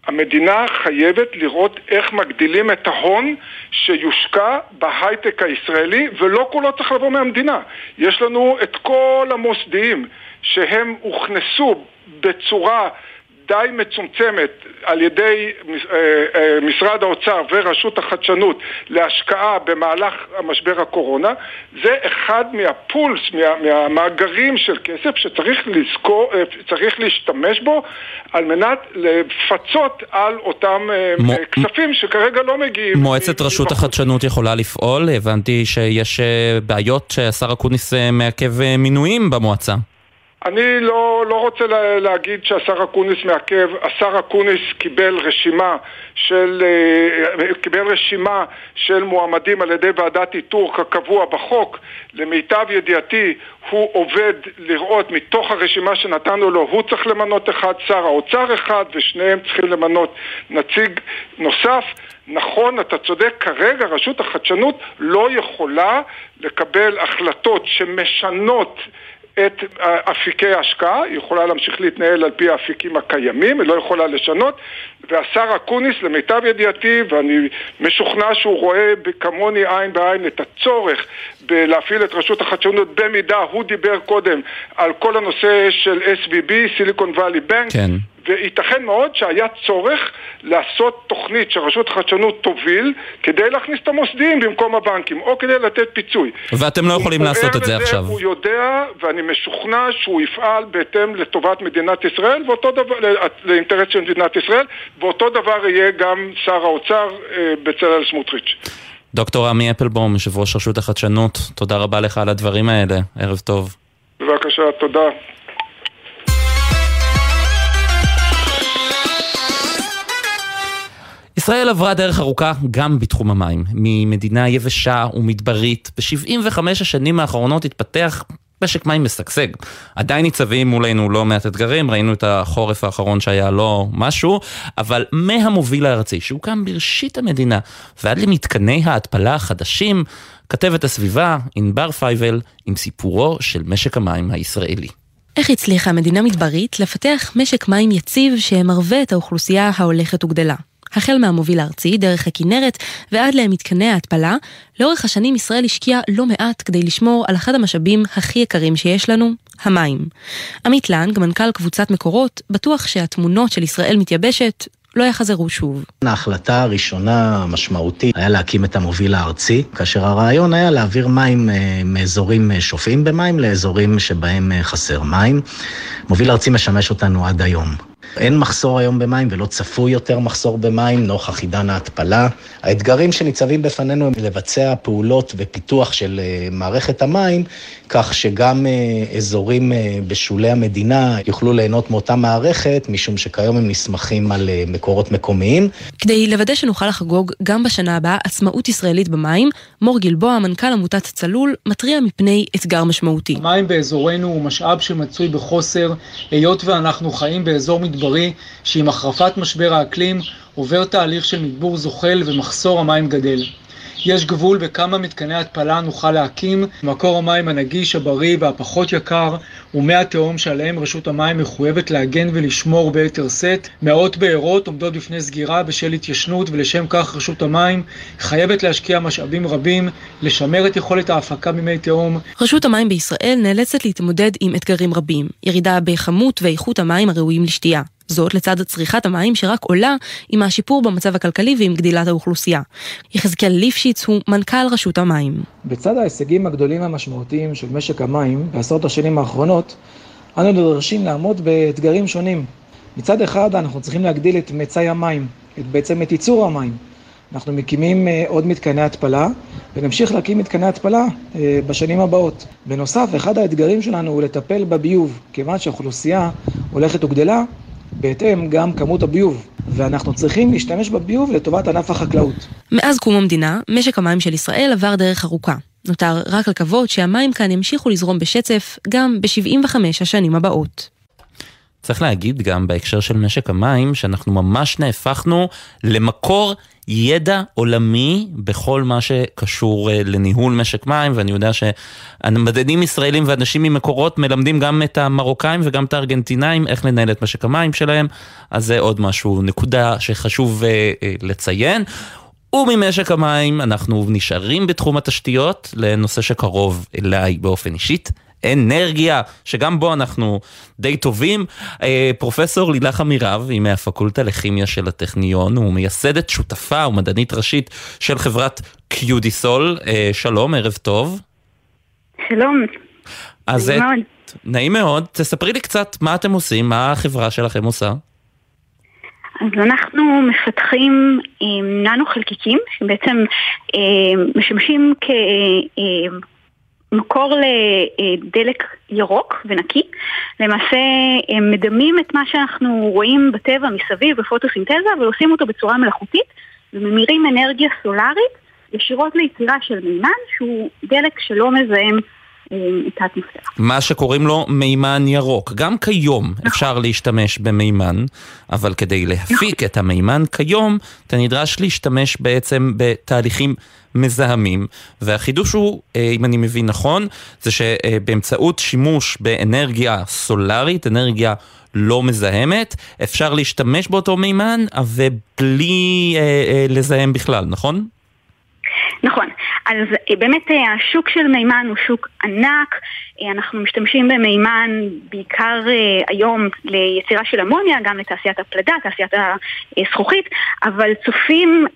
המדינה חייבת לראות איך מגדילים את ההון שיושקע בהייטק הישראלי ולא כולו צריך לבוא מהמדינה. יש לנו את כל המוסדיים שהם הוכנסו בצורה די מצומצמת על ידי אה, אה, משרד האוצר ורשות החדשנות להשקעה במהלך המשבר הקורונה זה אחד מהפולס, מה, מהמאגרים של כסף שצריך לזכור, אה, צריך להשתמש בו על מנת לפצות על אותם מו- כספים שכרגע לא מגיעים. מועצת רשות החדשנות יכולה לפעול? הבנתי שיש בעיות שהשר אקוניס מעכב מינויים במועצה. אני לא, לא רוצה לה, להגיד שהשר אקוניס מעכב, השר אקוניס קיבל רשימה של, אה, קיבל רשימה של מועמדים על ידי ועדת איתור כקבוע בחוק. למיטב ידיעתי הוא עובד לראות מתוך הרשימה שנתנו לו, הוא צריך למנות אחד, שר האוצר אחד, ושניהם צריכים למנות נציג נוסף. נכון, אתה צודק, כרגע רשות החדשנות לא יכולה לקבל החלטות שמשנות את אפיקי ההשקעה, היא יכולה להמשיך להתנהל על פי האפיקים הקיימים, היא לא יכולה לשנות, והשר אקוניס, למיטב ידיעתי, ואני משוכנע שהוא רואה כמוני עין בעין את הצורך בלהפעיל את רשות החדשנות במידה, הוא דיבר קודם על כל הנושא של SVB, סיליקון וואלי בנק, כן. וייתכן מאוד שהיה צורך לעשות תוכנית שרשות החדשנות תוביל כדי להכניס את המוסדיים במקום הבנקים, או כדי לתת פיצוי. ואתם לא יכולים לעשות את זה עכשיו. הוא יודע, ואני משוכנע שהוא יפעל בהתאם לטובת מדינת ישראל, ואותו דבר, לאינטרס של מדינת ישראל, ואותו דבר יהיה גם שר האוצר אה, בצלאל סמוטריץ'. דוקטור עמי אפלבום, יושב ראש רשות החדשנות, תודה רבה לך על הדברים האלה, ערב טוב. בבקשה, תודה. ישראל עברה דרך ארוכה גם בתחום המים. ממדינה יבשה ומדברית, ב-75 השנים האחרונות התפתח משק מים משגשג. עדיין ניצבים מולנו לא מעט אתגרים, ראינו את החורף האחרון שהיה לא משהו, אבל מהמוביל הארצי שהוקם בראשית המדינה ועד למתקני ההתפלה החדשים, כתבת הסביבה ענבר פייבל עם סיפורו של משק המים הישראלי. איך הצליחה מדינה מדברית לפתח משק מים יציב שמרווה את האוכלוסייה ההולכת וגדלה? החל מהמוביל הארצי, דרך הכנרת ועד למתקני ההתפלה, לאורך השנים ישראל השקיעה לא מעט כדי לשמור על אחד המשאבים הכי יקרים שיש לנו, המים. עמית לנג, מנכ"ל קבוצת מקורות, בטוח שהתמונות של ישראל מתייבשת לא יחזרו שוב. ההחלטה הראשונה המשמעותית היה להקים את המוביל הארצי, כאשר הרעיון היה להעביר מים מאזורים שופעים במים לאזורים שבהם חסר מים. מוביל ארצי משמש אותנו עד היום. אין מחסור היום במים ולא צפוי יותר מחסור במים נוכח עידן ההתפלה. האתגרים שניצבים בפנינו הם לבצע פעולות ופיתוח של מערכת המים, כך שגם אזורים בשולי המדינה יוכלו ליהנות מאותה מערכת, משום שכיום הם נסמכים על מקורות מקומיים. כדי לוודא שנוכל לחגוג גם בשנה הבאה עצמאות ישראלית במים, מור גלבוע, מנכ"ל עמותת צלול, מתריע מפני אתגר משמעותי. מים באזורנו הוא משאב שמצוי בחוסר, היות ואנחנו חיים באזור מדברי שעם החרפת משבר האקלים עובר תהליך של מדבור זוחל ומחסור המים גדל. יש גבול בכמה מתקני התפלה נוכל להקים. מקור המים הנגיש, הבריא והפחות יקר הוא מי התהום שעליהם רשות המים מחויבת להגן ולשמור ביתר שאת. מאות בארות עומדות בפני סגירה בשל התיישנות ולשם כך רשות המים חייבת להשקיע משאבים רבים, לשמר את יכולת ההפקה ממי תהום. רשות המים בישראל נאלצת להתמודד עם אתגרים רבים, ירידה בכמות ואיכות המים הראויים לשתייה. זאת לצד צריכת המים שרק עולה עם השיפור במצב הכלכלי ועם גדילת האוכלוסייה. יחזקאל ליפשיץ הוא מנכ"ל רשות המים. בצד ההישגים הגדולים והמשמעותיים של משק המים בעשרות השנים האחרונות, אנו נדרשים לעמוד באתגרים שונים. מצד אחד אנחנו צריכים להגדיל את מצאי המים, את בעצם את ייצור המים. אנחנו מקימים אה, עוד מתקני התפלה ונמשיך להקים מתקני התפלה אה, בשנים הבאות. בנוסף, אחד האתגרים שלנו הוא לטפל בביוב, כיוון שהאוכלוסייה הולכת וגדלה, בהתאם גם כמות הביוב, ואנחנו צריכים להשתמש בביוב לטובת ענף החקלאות. מאז קום המדינה, משק המים של ישראל עבר דרך ארוכה. נותר רק לקוות שהמים כאן ימשיכו לזרום בשצף גם ב-75 השנים הבאות. צריך להגיד גם בהקשר של משק המים, שאנחנו ממש נהפכנו למקור ידע עולמי בכל מה שקשור אה, לניהול משק מים, ואני יודע שהמדענים ישראלים ואנשים ממקורות מלמדים גם את המרוקאים וגם את הארגנטינאים איך לנהל את משק המים שלהם, אז זה עוד משהו, נקודה שחשוב אה, אה, לציין. וממשק המים אנחנו נשארים בתחום התשתיות לנושא שקרוב אליי באופן אישית, אנרגיה, שגם בו אנחנו די טובים. אה, פרופסור לילך אמירב, היא מהפקולטה לכימיה של הטכניון, הוא מייסדת שותפה ומדענית ראשית של חברת קיודיסול. אה, שלום, ערב טוב. שלום. אז נעים מאוד. נעים מאוד. תספרי לי קצת מה אתם עושים, מה החברה שלכם עושה. אז אנחנו מפתחים ננו חלקיקים שבעצם אה, משמשים כ... מקור לדלק ירוק ונקי. למעשה הם מדמים את מה שאנחנו רואים בטבע מסביב בפוטוסינתזה ועושים אותו בצורה מלאכותית וממירים אנרגיה סולארית ישירות ליצירה של מימן שהוא דלק שלא מזהם אה, את האטמוספירה. מה שקוראים לו מימן ירוק. גם כיום נכון. אפשר להשתמש במימן, אבל כדי להפיק נכון. את המימן כיום, אתה נדרש להשתמש בעצם בתהליכים מזהמים, והחידוש הוא, אה, אם אני מבין נכון, זה שבאמצעות שימוש באנרגיה סולארית, אנרגיה לא מזהמת, אפשר להשתמש באותו מימן ובלי אה, אה, לזהם בכלל, נכון? נכון. אז אה, באמת אה, השוק של מימן הוא שוק ענק, אה, אנחנו משתמשים במימן בעיקר היום ליצירה של אמוניה, גם לתעשיית הפלדה, תעשיית הזכוכית, אבל צופים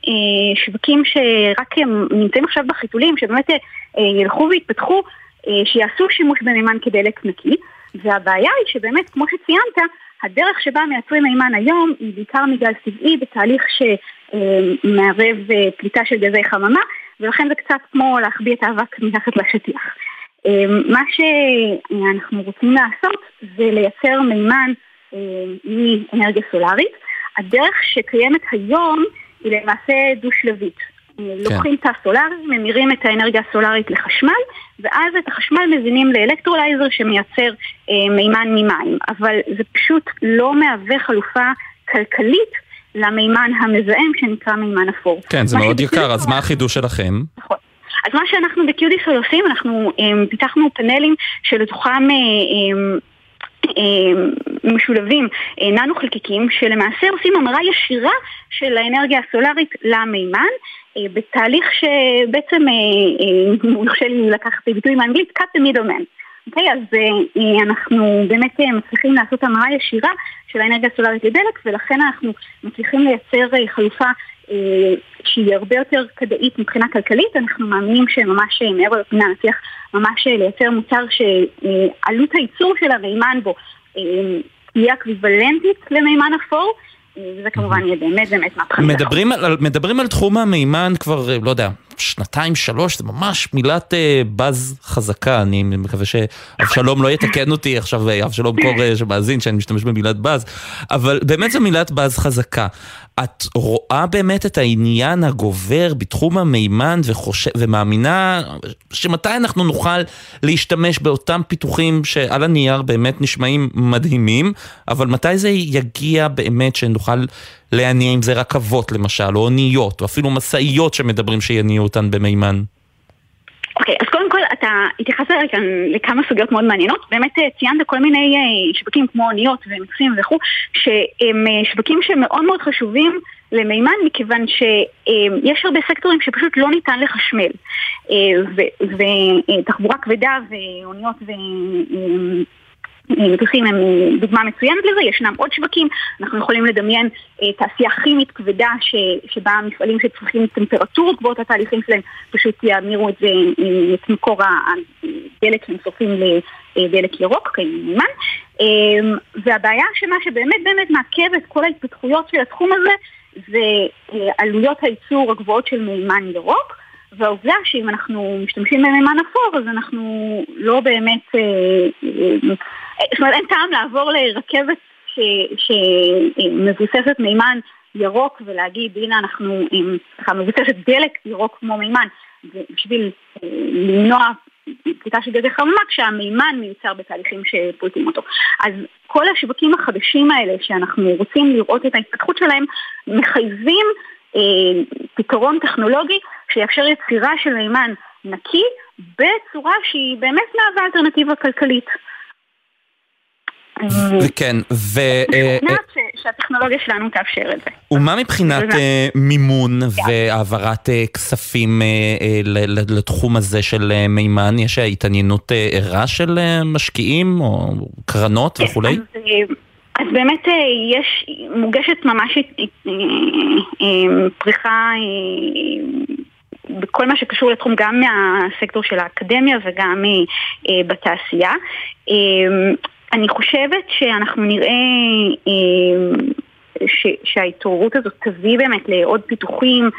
שווקים שרק נמצאים עכשיו בחיתולים, שבאמת ילכו ויתפתחו, שיעשו שימוש במימן כדלק נקי, והבעיה היא שבאמת, כמו שציינת, הדרך שבה מייצרים מימן היום היא בעיקר מגז טבעי בתהליך שמערב פליטה של גזי חממה ולכן זה קצת כמו להחביא את האבק מתחת לשטיח. אמ, מה שאנחנו רוצים לעשות זה לייצר מימן מאנרגיה סולארית. הדרך שקיימת היום היא למעשה דו-שלבית. כן. לוקחים תא סולארי, ממירים את האנרגיה הסולארית לחשמל, ואז את החשמל מזינים לאלקטרולייזר שמייצר אה, מימן ממים. אבל זה פשוט לא מהווה חלופה כלכלית למימן המזהם שנקרא מימן אפור. כן, זה מאוד יקר, אז מה החידוש שלכם? נכון. אז מה שאנחנו בקיודיסול עושים, אנחנו um, פיתחנו פאנלים שלתוכם um, um, משולבים uh, ננו חלקיקים שלמעשה עושים המרה ישירה של האנרגיה הסולארית למימן uh, בתהליך שבעצם, uh, יורשה לי לקחת ביטוי מאנגלית, cut the middleman. אוקיי, אז uh, אנחנו באמת uh, מצליחים לעשות המרה ישירה של האנרגיה הסולארית לדלק, ולכן אנחנו מצליחים לייצר חלופה שהיא הרבה יותר כדאית מבחינה כלכלית. אנחנו מאמינים שממש מעבר לפינה נצליח ממש לייצר מוצר שעלות הייצור של המימן בו תהיה אקוויוולנטית למימן אפור. וזה כמובן יהיה באמת באמת מהפכני. מדברים מדברים על תחום המימן כבר, לא יודע, שנתיים, שלוש, זה ממש מילת אה, באז חזקה, אני מקווה שאבשלום לא יתקן אותי עכשיו, אה, אבשלום קור אה, שמאזין שאני משתמש במילת באז, אבל באמת זו מילת באז חזקה. את רואה באמת את העניין הגובר בתחום המימן וחושב, ומאמינה שמתי אנחנו נוכל להשתמש באותם פיתוחים שעל הנייר באמת נשמעים מדהימים, אבל מתי זה יגיע באמת שנוכל להניע עם זה רכבות למשל, או אוניות, או אפילו משאיות שמדברים שיניעו אותן במימן? אוקיי, okay, אז קודם כל אתה התייחסת כאן לכמה סוגיות מאוד מעניינות. באמת אה, ציינת כל מיני אה, שווקים כמו אוניות ומטוסים וכו', שהם אה, שווקים שמאוד מאוד חשובים למימן, מכיוון שיש הרבה סקטורים שפשוט לא ניתן לחשמל. ותחבורה כבדה ואוניות מטוסים הם דוגמה מצוינת לזה, ישנם עוד שווקים, אנחנו יכולים לדמיין תעשייה כימית כבדה ש, שבה המפעלים שצריכים טמפרטורות גבוהות לתהליכים שלהם פשוט יאמירו את זה, את מקור הדלק שהם שורפים לדלק ירוק, כמימן. והבעיה שמה שבאמת באמת מעכב את כל ההתפתחויות של התחום הזה זה עלויות הייצור הגבוהות של מימן ירוק. והעובדה שאם אנחנו משתמשים במימן אפור, אז אנחנו לא באמת... אה, אה, זאת אומרת, אין טעם לעבור לרכבת שמבוססת מימן ירוק ולהגיד, הנה אנחנו, סליחה, מבוססת דלק ירוק כמו מימן, בשביל אה, למנוע פליטה של גזי חממה כשהמימן מיוצר בתהליכים שפולטים אותו. אז כל השווקים החדשים האלה שאנחנו רוצים לראות את ההתפתחות שלהם מחייבים אה, פתרון טכנולוגי שיאפשר יצירה של מימן נקי בצורה שהיא באמת מהווה אלטרנטיבה כלכלית. וכן, ו... אה, אה, שהטכנולוגיה שלנו תאפשר את זה. ומה מבחינת מימון והעברת כספים לתחום הזה של מימן? יש התעניינות ערה של משקיעים או קרנות וכולי? אז באמת אה, יש, מוגשת ממש אה, אה, פריחה בכל מה שקשור לתחום גם מהסקטור של האקדמיה וגם בתעשייה. אני חושבת שאנחנו נראה שההתעוררות הזאת תביא באמת לעוד פיתוחים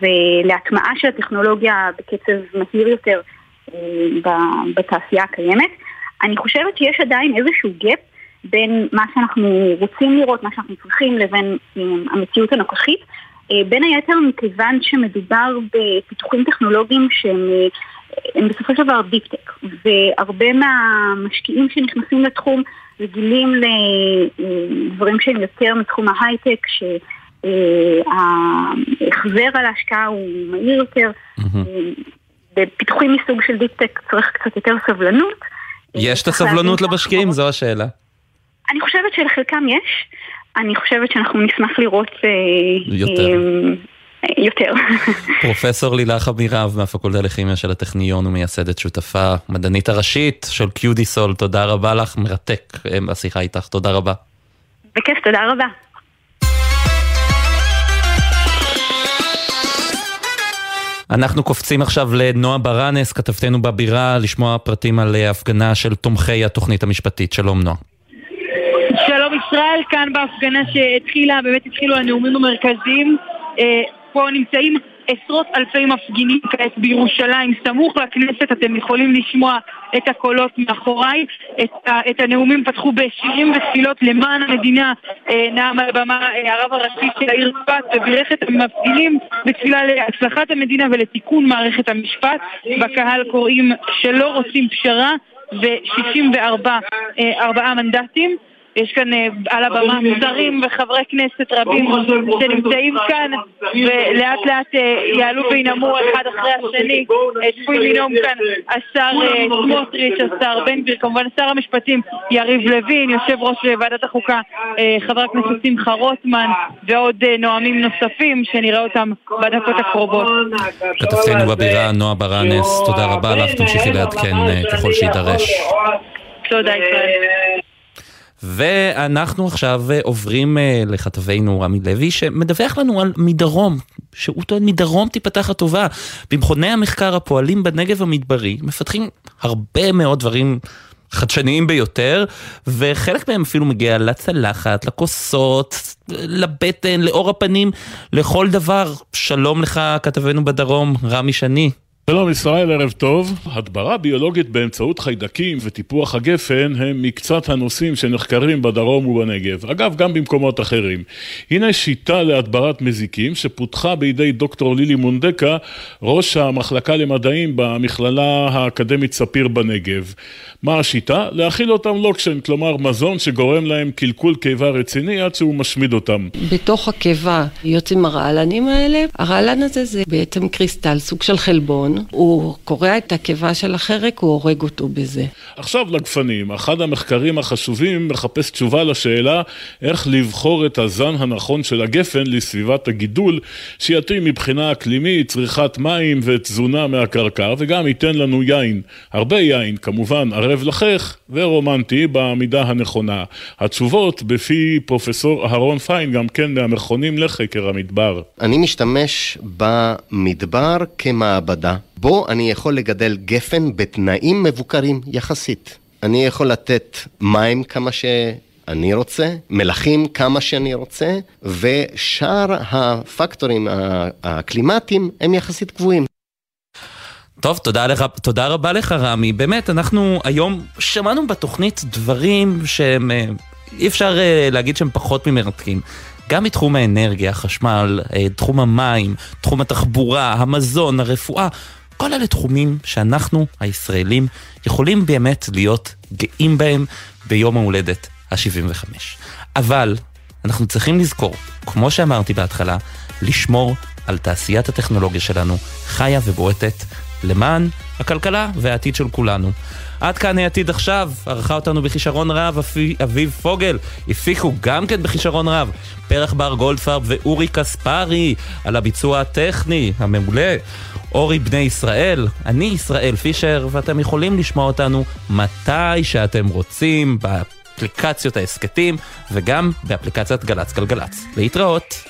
ולהטמעה של הטכנולוגיה בקצב מהיר יותר בתעשייה הקיימת. אני חושבת שיש עדיין איזשהו גאפ בין מה שאנחנו רוצים לראות, מה שאנחנו צריכים, לבין אה, המציאות הנוכחית. אה, בין היתר מכיוון שמדובר בפיתוחים טכנולוגיים שהם אה, בסופו של דבר deep-tech, והרבה מהמשקיעים שנכנסים לתחום רגילים לדברים שהם יותר מתחום ההייטק, שההחזר על ההשקעה הוא מהיר יותר. בפיתוחים מסוג של deep-tech צריך קצת יותר סבלנות. יש את הסבלנות למשקיעים? זו השאלה. אני חושבת שלחלקם יש. אני חושבת שאנחנו נשמח לראות... אה, יותר. אה, יותר. פרופסור לילך אבירב מהפקולטה לכימיה של הטכניון ומייסדת שותפה מדענית הראשית של קיודיסול, תודה רבה לך, מרתק אה, השיחה איתך, תודה רבה. בכיף, תודה רבה. אנחנו קופצים עכשיו לנועה ברנס, כתבתנו בבירה, לשמוע פרטים על הפגנה של תומכי התוכנית המשפטית. שלום נועה. כאן בהפגנה שהתחילה, באמת התחילו הנאומים המרכזיים. אה, פה נמצאים עשרות אלפי מפגינים כעת בירושלים, סמוך לכנסת, אתם יכולים לשמוע את הקולות מאחוריי. את, את הנאומים פתחו בשירים ותפילות למען המדינה, אה, נאם על הבמה אה, הרב הראשי של העיר צפת ובירך את המפגינים בתפילה להצלחת המדינה ולתיקון מערכת המשפט. בקהל קוראים שלא רוצים פשרה ו-64 אה, מנדטים. יש כאן אה, על הבמה שרים וחברי כנסת רבים שנמצאים כאן ולאט לאט אה, יעלו וינאמו אחד אחרי השני. צפוי לנאום כאן השר אה, סמוטריץ', השר בן גביר, כמובן שר המשפטים יריב לוין, יושב ראש ועדת החוקה חבר הכנסת שמחה רוטמן ועוד נואמים נוספים שנראה אותם בדקות הקרובות. כתבתנו בבירה נועה ברנס, תודה רבה לך, תמשיכי לעדכן ככל שיידרש. תודה ישראל. ואנחנו עכשיו אה, עוברים אה, לכתבנו רמי לוי, שמדווח לנו על מדרום, שהוא טוען מדרום תיפתח הטובה. במכוני המחקר הפועלים בנגב המדברי מפתחים הרבה מאוד דברים חדשניים ביותר, וחלק מהם אפילו מגיע לצלחת, לכוסות, לבטן, לאור הפנים, לכל דבר. שלום לך, כתבנו בדרום, רמי שני. שלום ישראל, ערב טוב. הדברה ביולוגית באמצעות חיידקים וטיפוח הגפן הם מקצת הנושאים שנחקרים בדרום ובנגב. אגב, גם במקומות אחרים. הנה שיטה להדברת מזיקים שפותחה בידי דוקטור לילי מונדקה, ראש המחלקה למדעים במכללה האקדמית ספיר בנגב. מה השיטה? להאכיל אותם לוקשן, כלומר מזון שגורם להם קלקול קיבה רציני עד שהוא משמיד אותם. בתוך הקיבה יוצאים הרעלנים האלה. הרעלן הזה זה בעצם קריסטל, סוג של חלבון. הוא קורע את הקיבה של החרק, הוא הורג אותו בזה. עכשיו לגפנים, אחד המחקרים החשובים מחפש תשובה לשאלה איך לבחור את הזן הנכון של הגפן לסביבת הגידול, שיתאים מבחינה אקלימית, צריכת מים ותזונה מהקרקע, וגם ייתן לנו יין. הרבה יין, כמובן ערב לחך ורומנטי בעמידה הנכונה. התשובות בפי פרופסור אהרון פיין, גם כן מהמכונים לחקר המדבר. אני משתמש במדבר כמעבדה, בו אני יכול לגדל גפן בתנאים מבוקרים יחסית. אני יכול לתת מים כמה שאני רוצה, מלחים כמה שאני רוצה, ושאר הפקטורים האקלימטיים הם יחסית קבועים. טוב, תודה, לך, תודה רבה לך רמי. באמת, אנחנו היום שמענו בתוכנית דברים שהם, אה, אי אפשר אה, להגיד שהם פחות ממרתקים. גם מתחום האנרגיה, החשמל, אה, תחום המים, תחום התחבורה, המזון, הרפואה, כל אלה תחומים שאנחנו, הישראלים, יכולים באמת להיות גאים בהם ביום ההולדת ה-75. אבל אנחנו צריכים לזכור, כמו שאמרתי בהתחלה, לשמור על תעשיית הטכנולוגיה שלנו חיה ובועטת למען הכלכלה והעתיד של כולנו. עד כאן העתיד עכשיו, ערכה אותנו בכישרון רב, אביב פוגל, הפיקו גם כן בכישרון רב, פרח בר גולדפרב ואורי קספרי על הביצוע הטכני המעולה. אורי בני ישראל, אני ישראל פישר, ואתם יכולים לשמוע אותנו מתי שאתם רוצים באפליקציות ההסכתים וגם באפליקציית גל"צ גלגלצ. להתראות.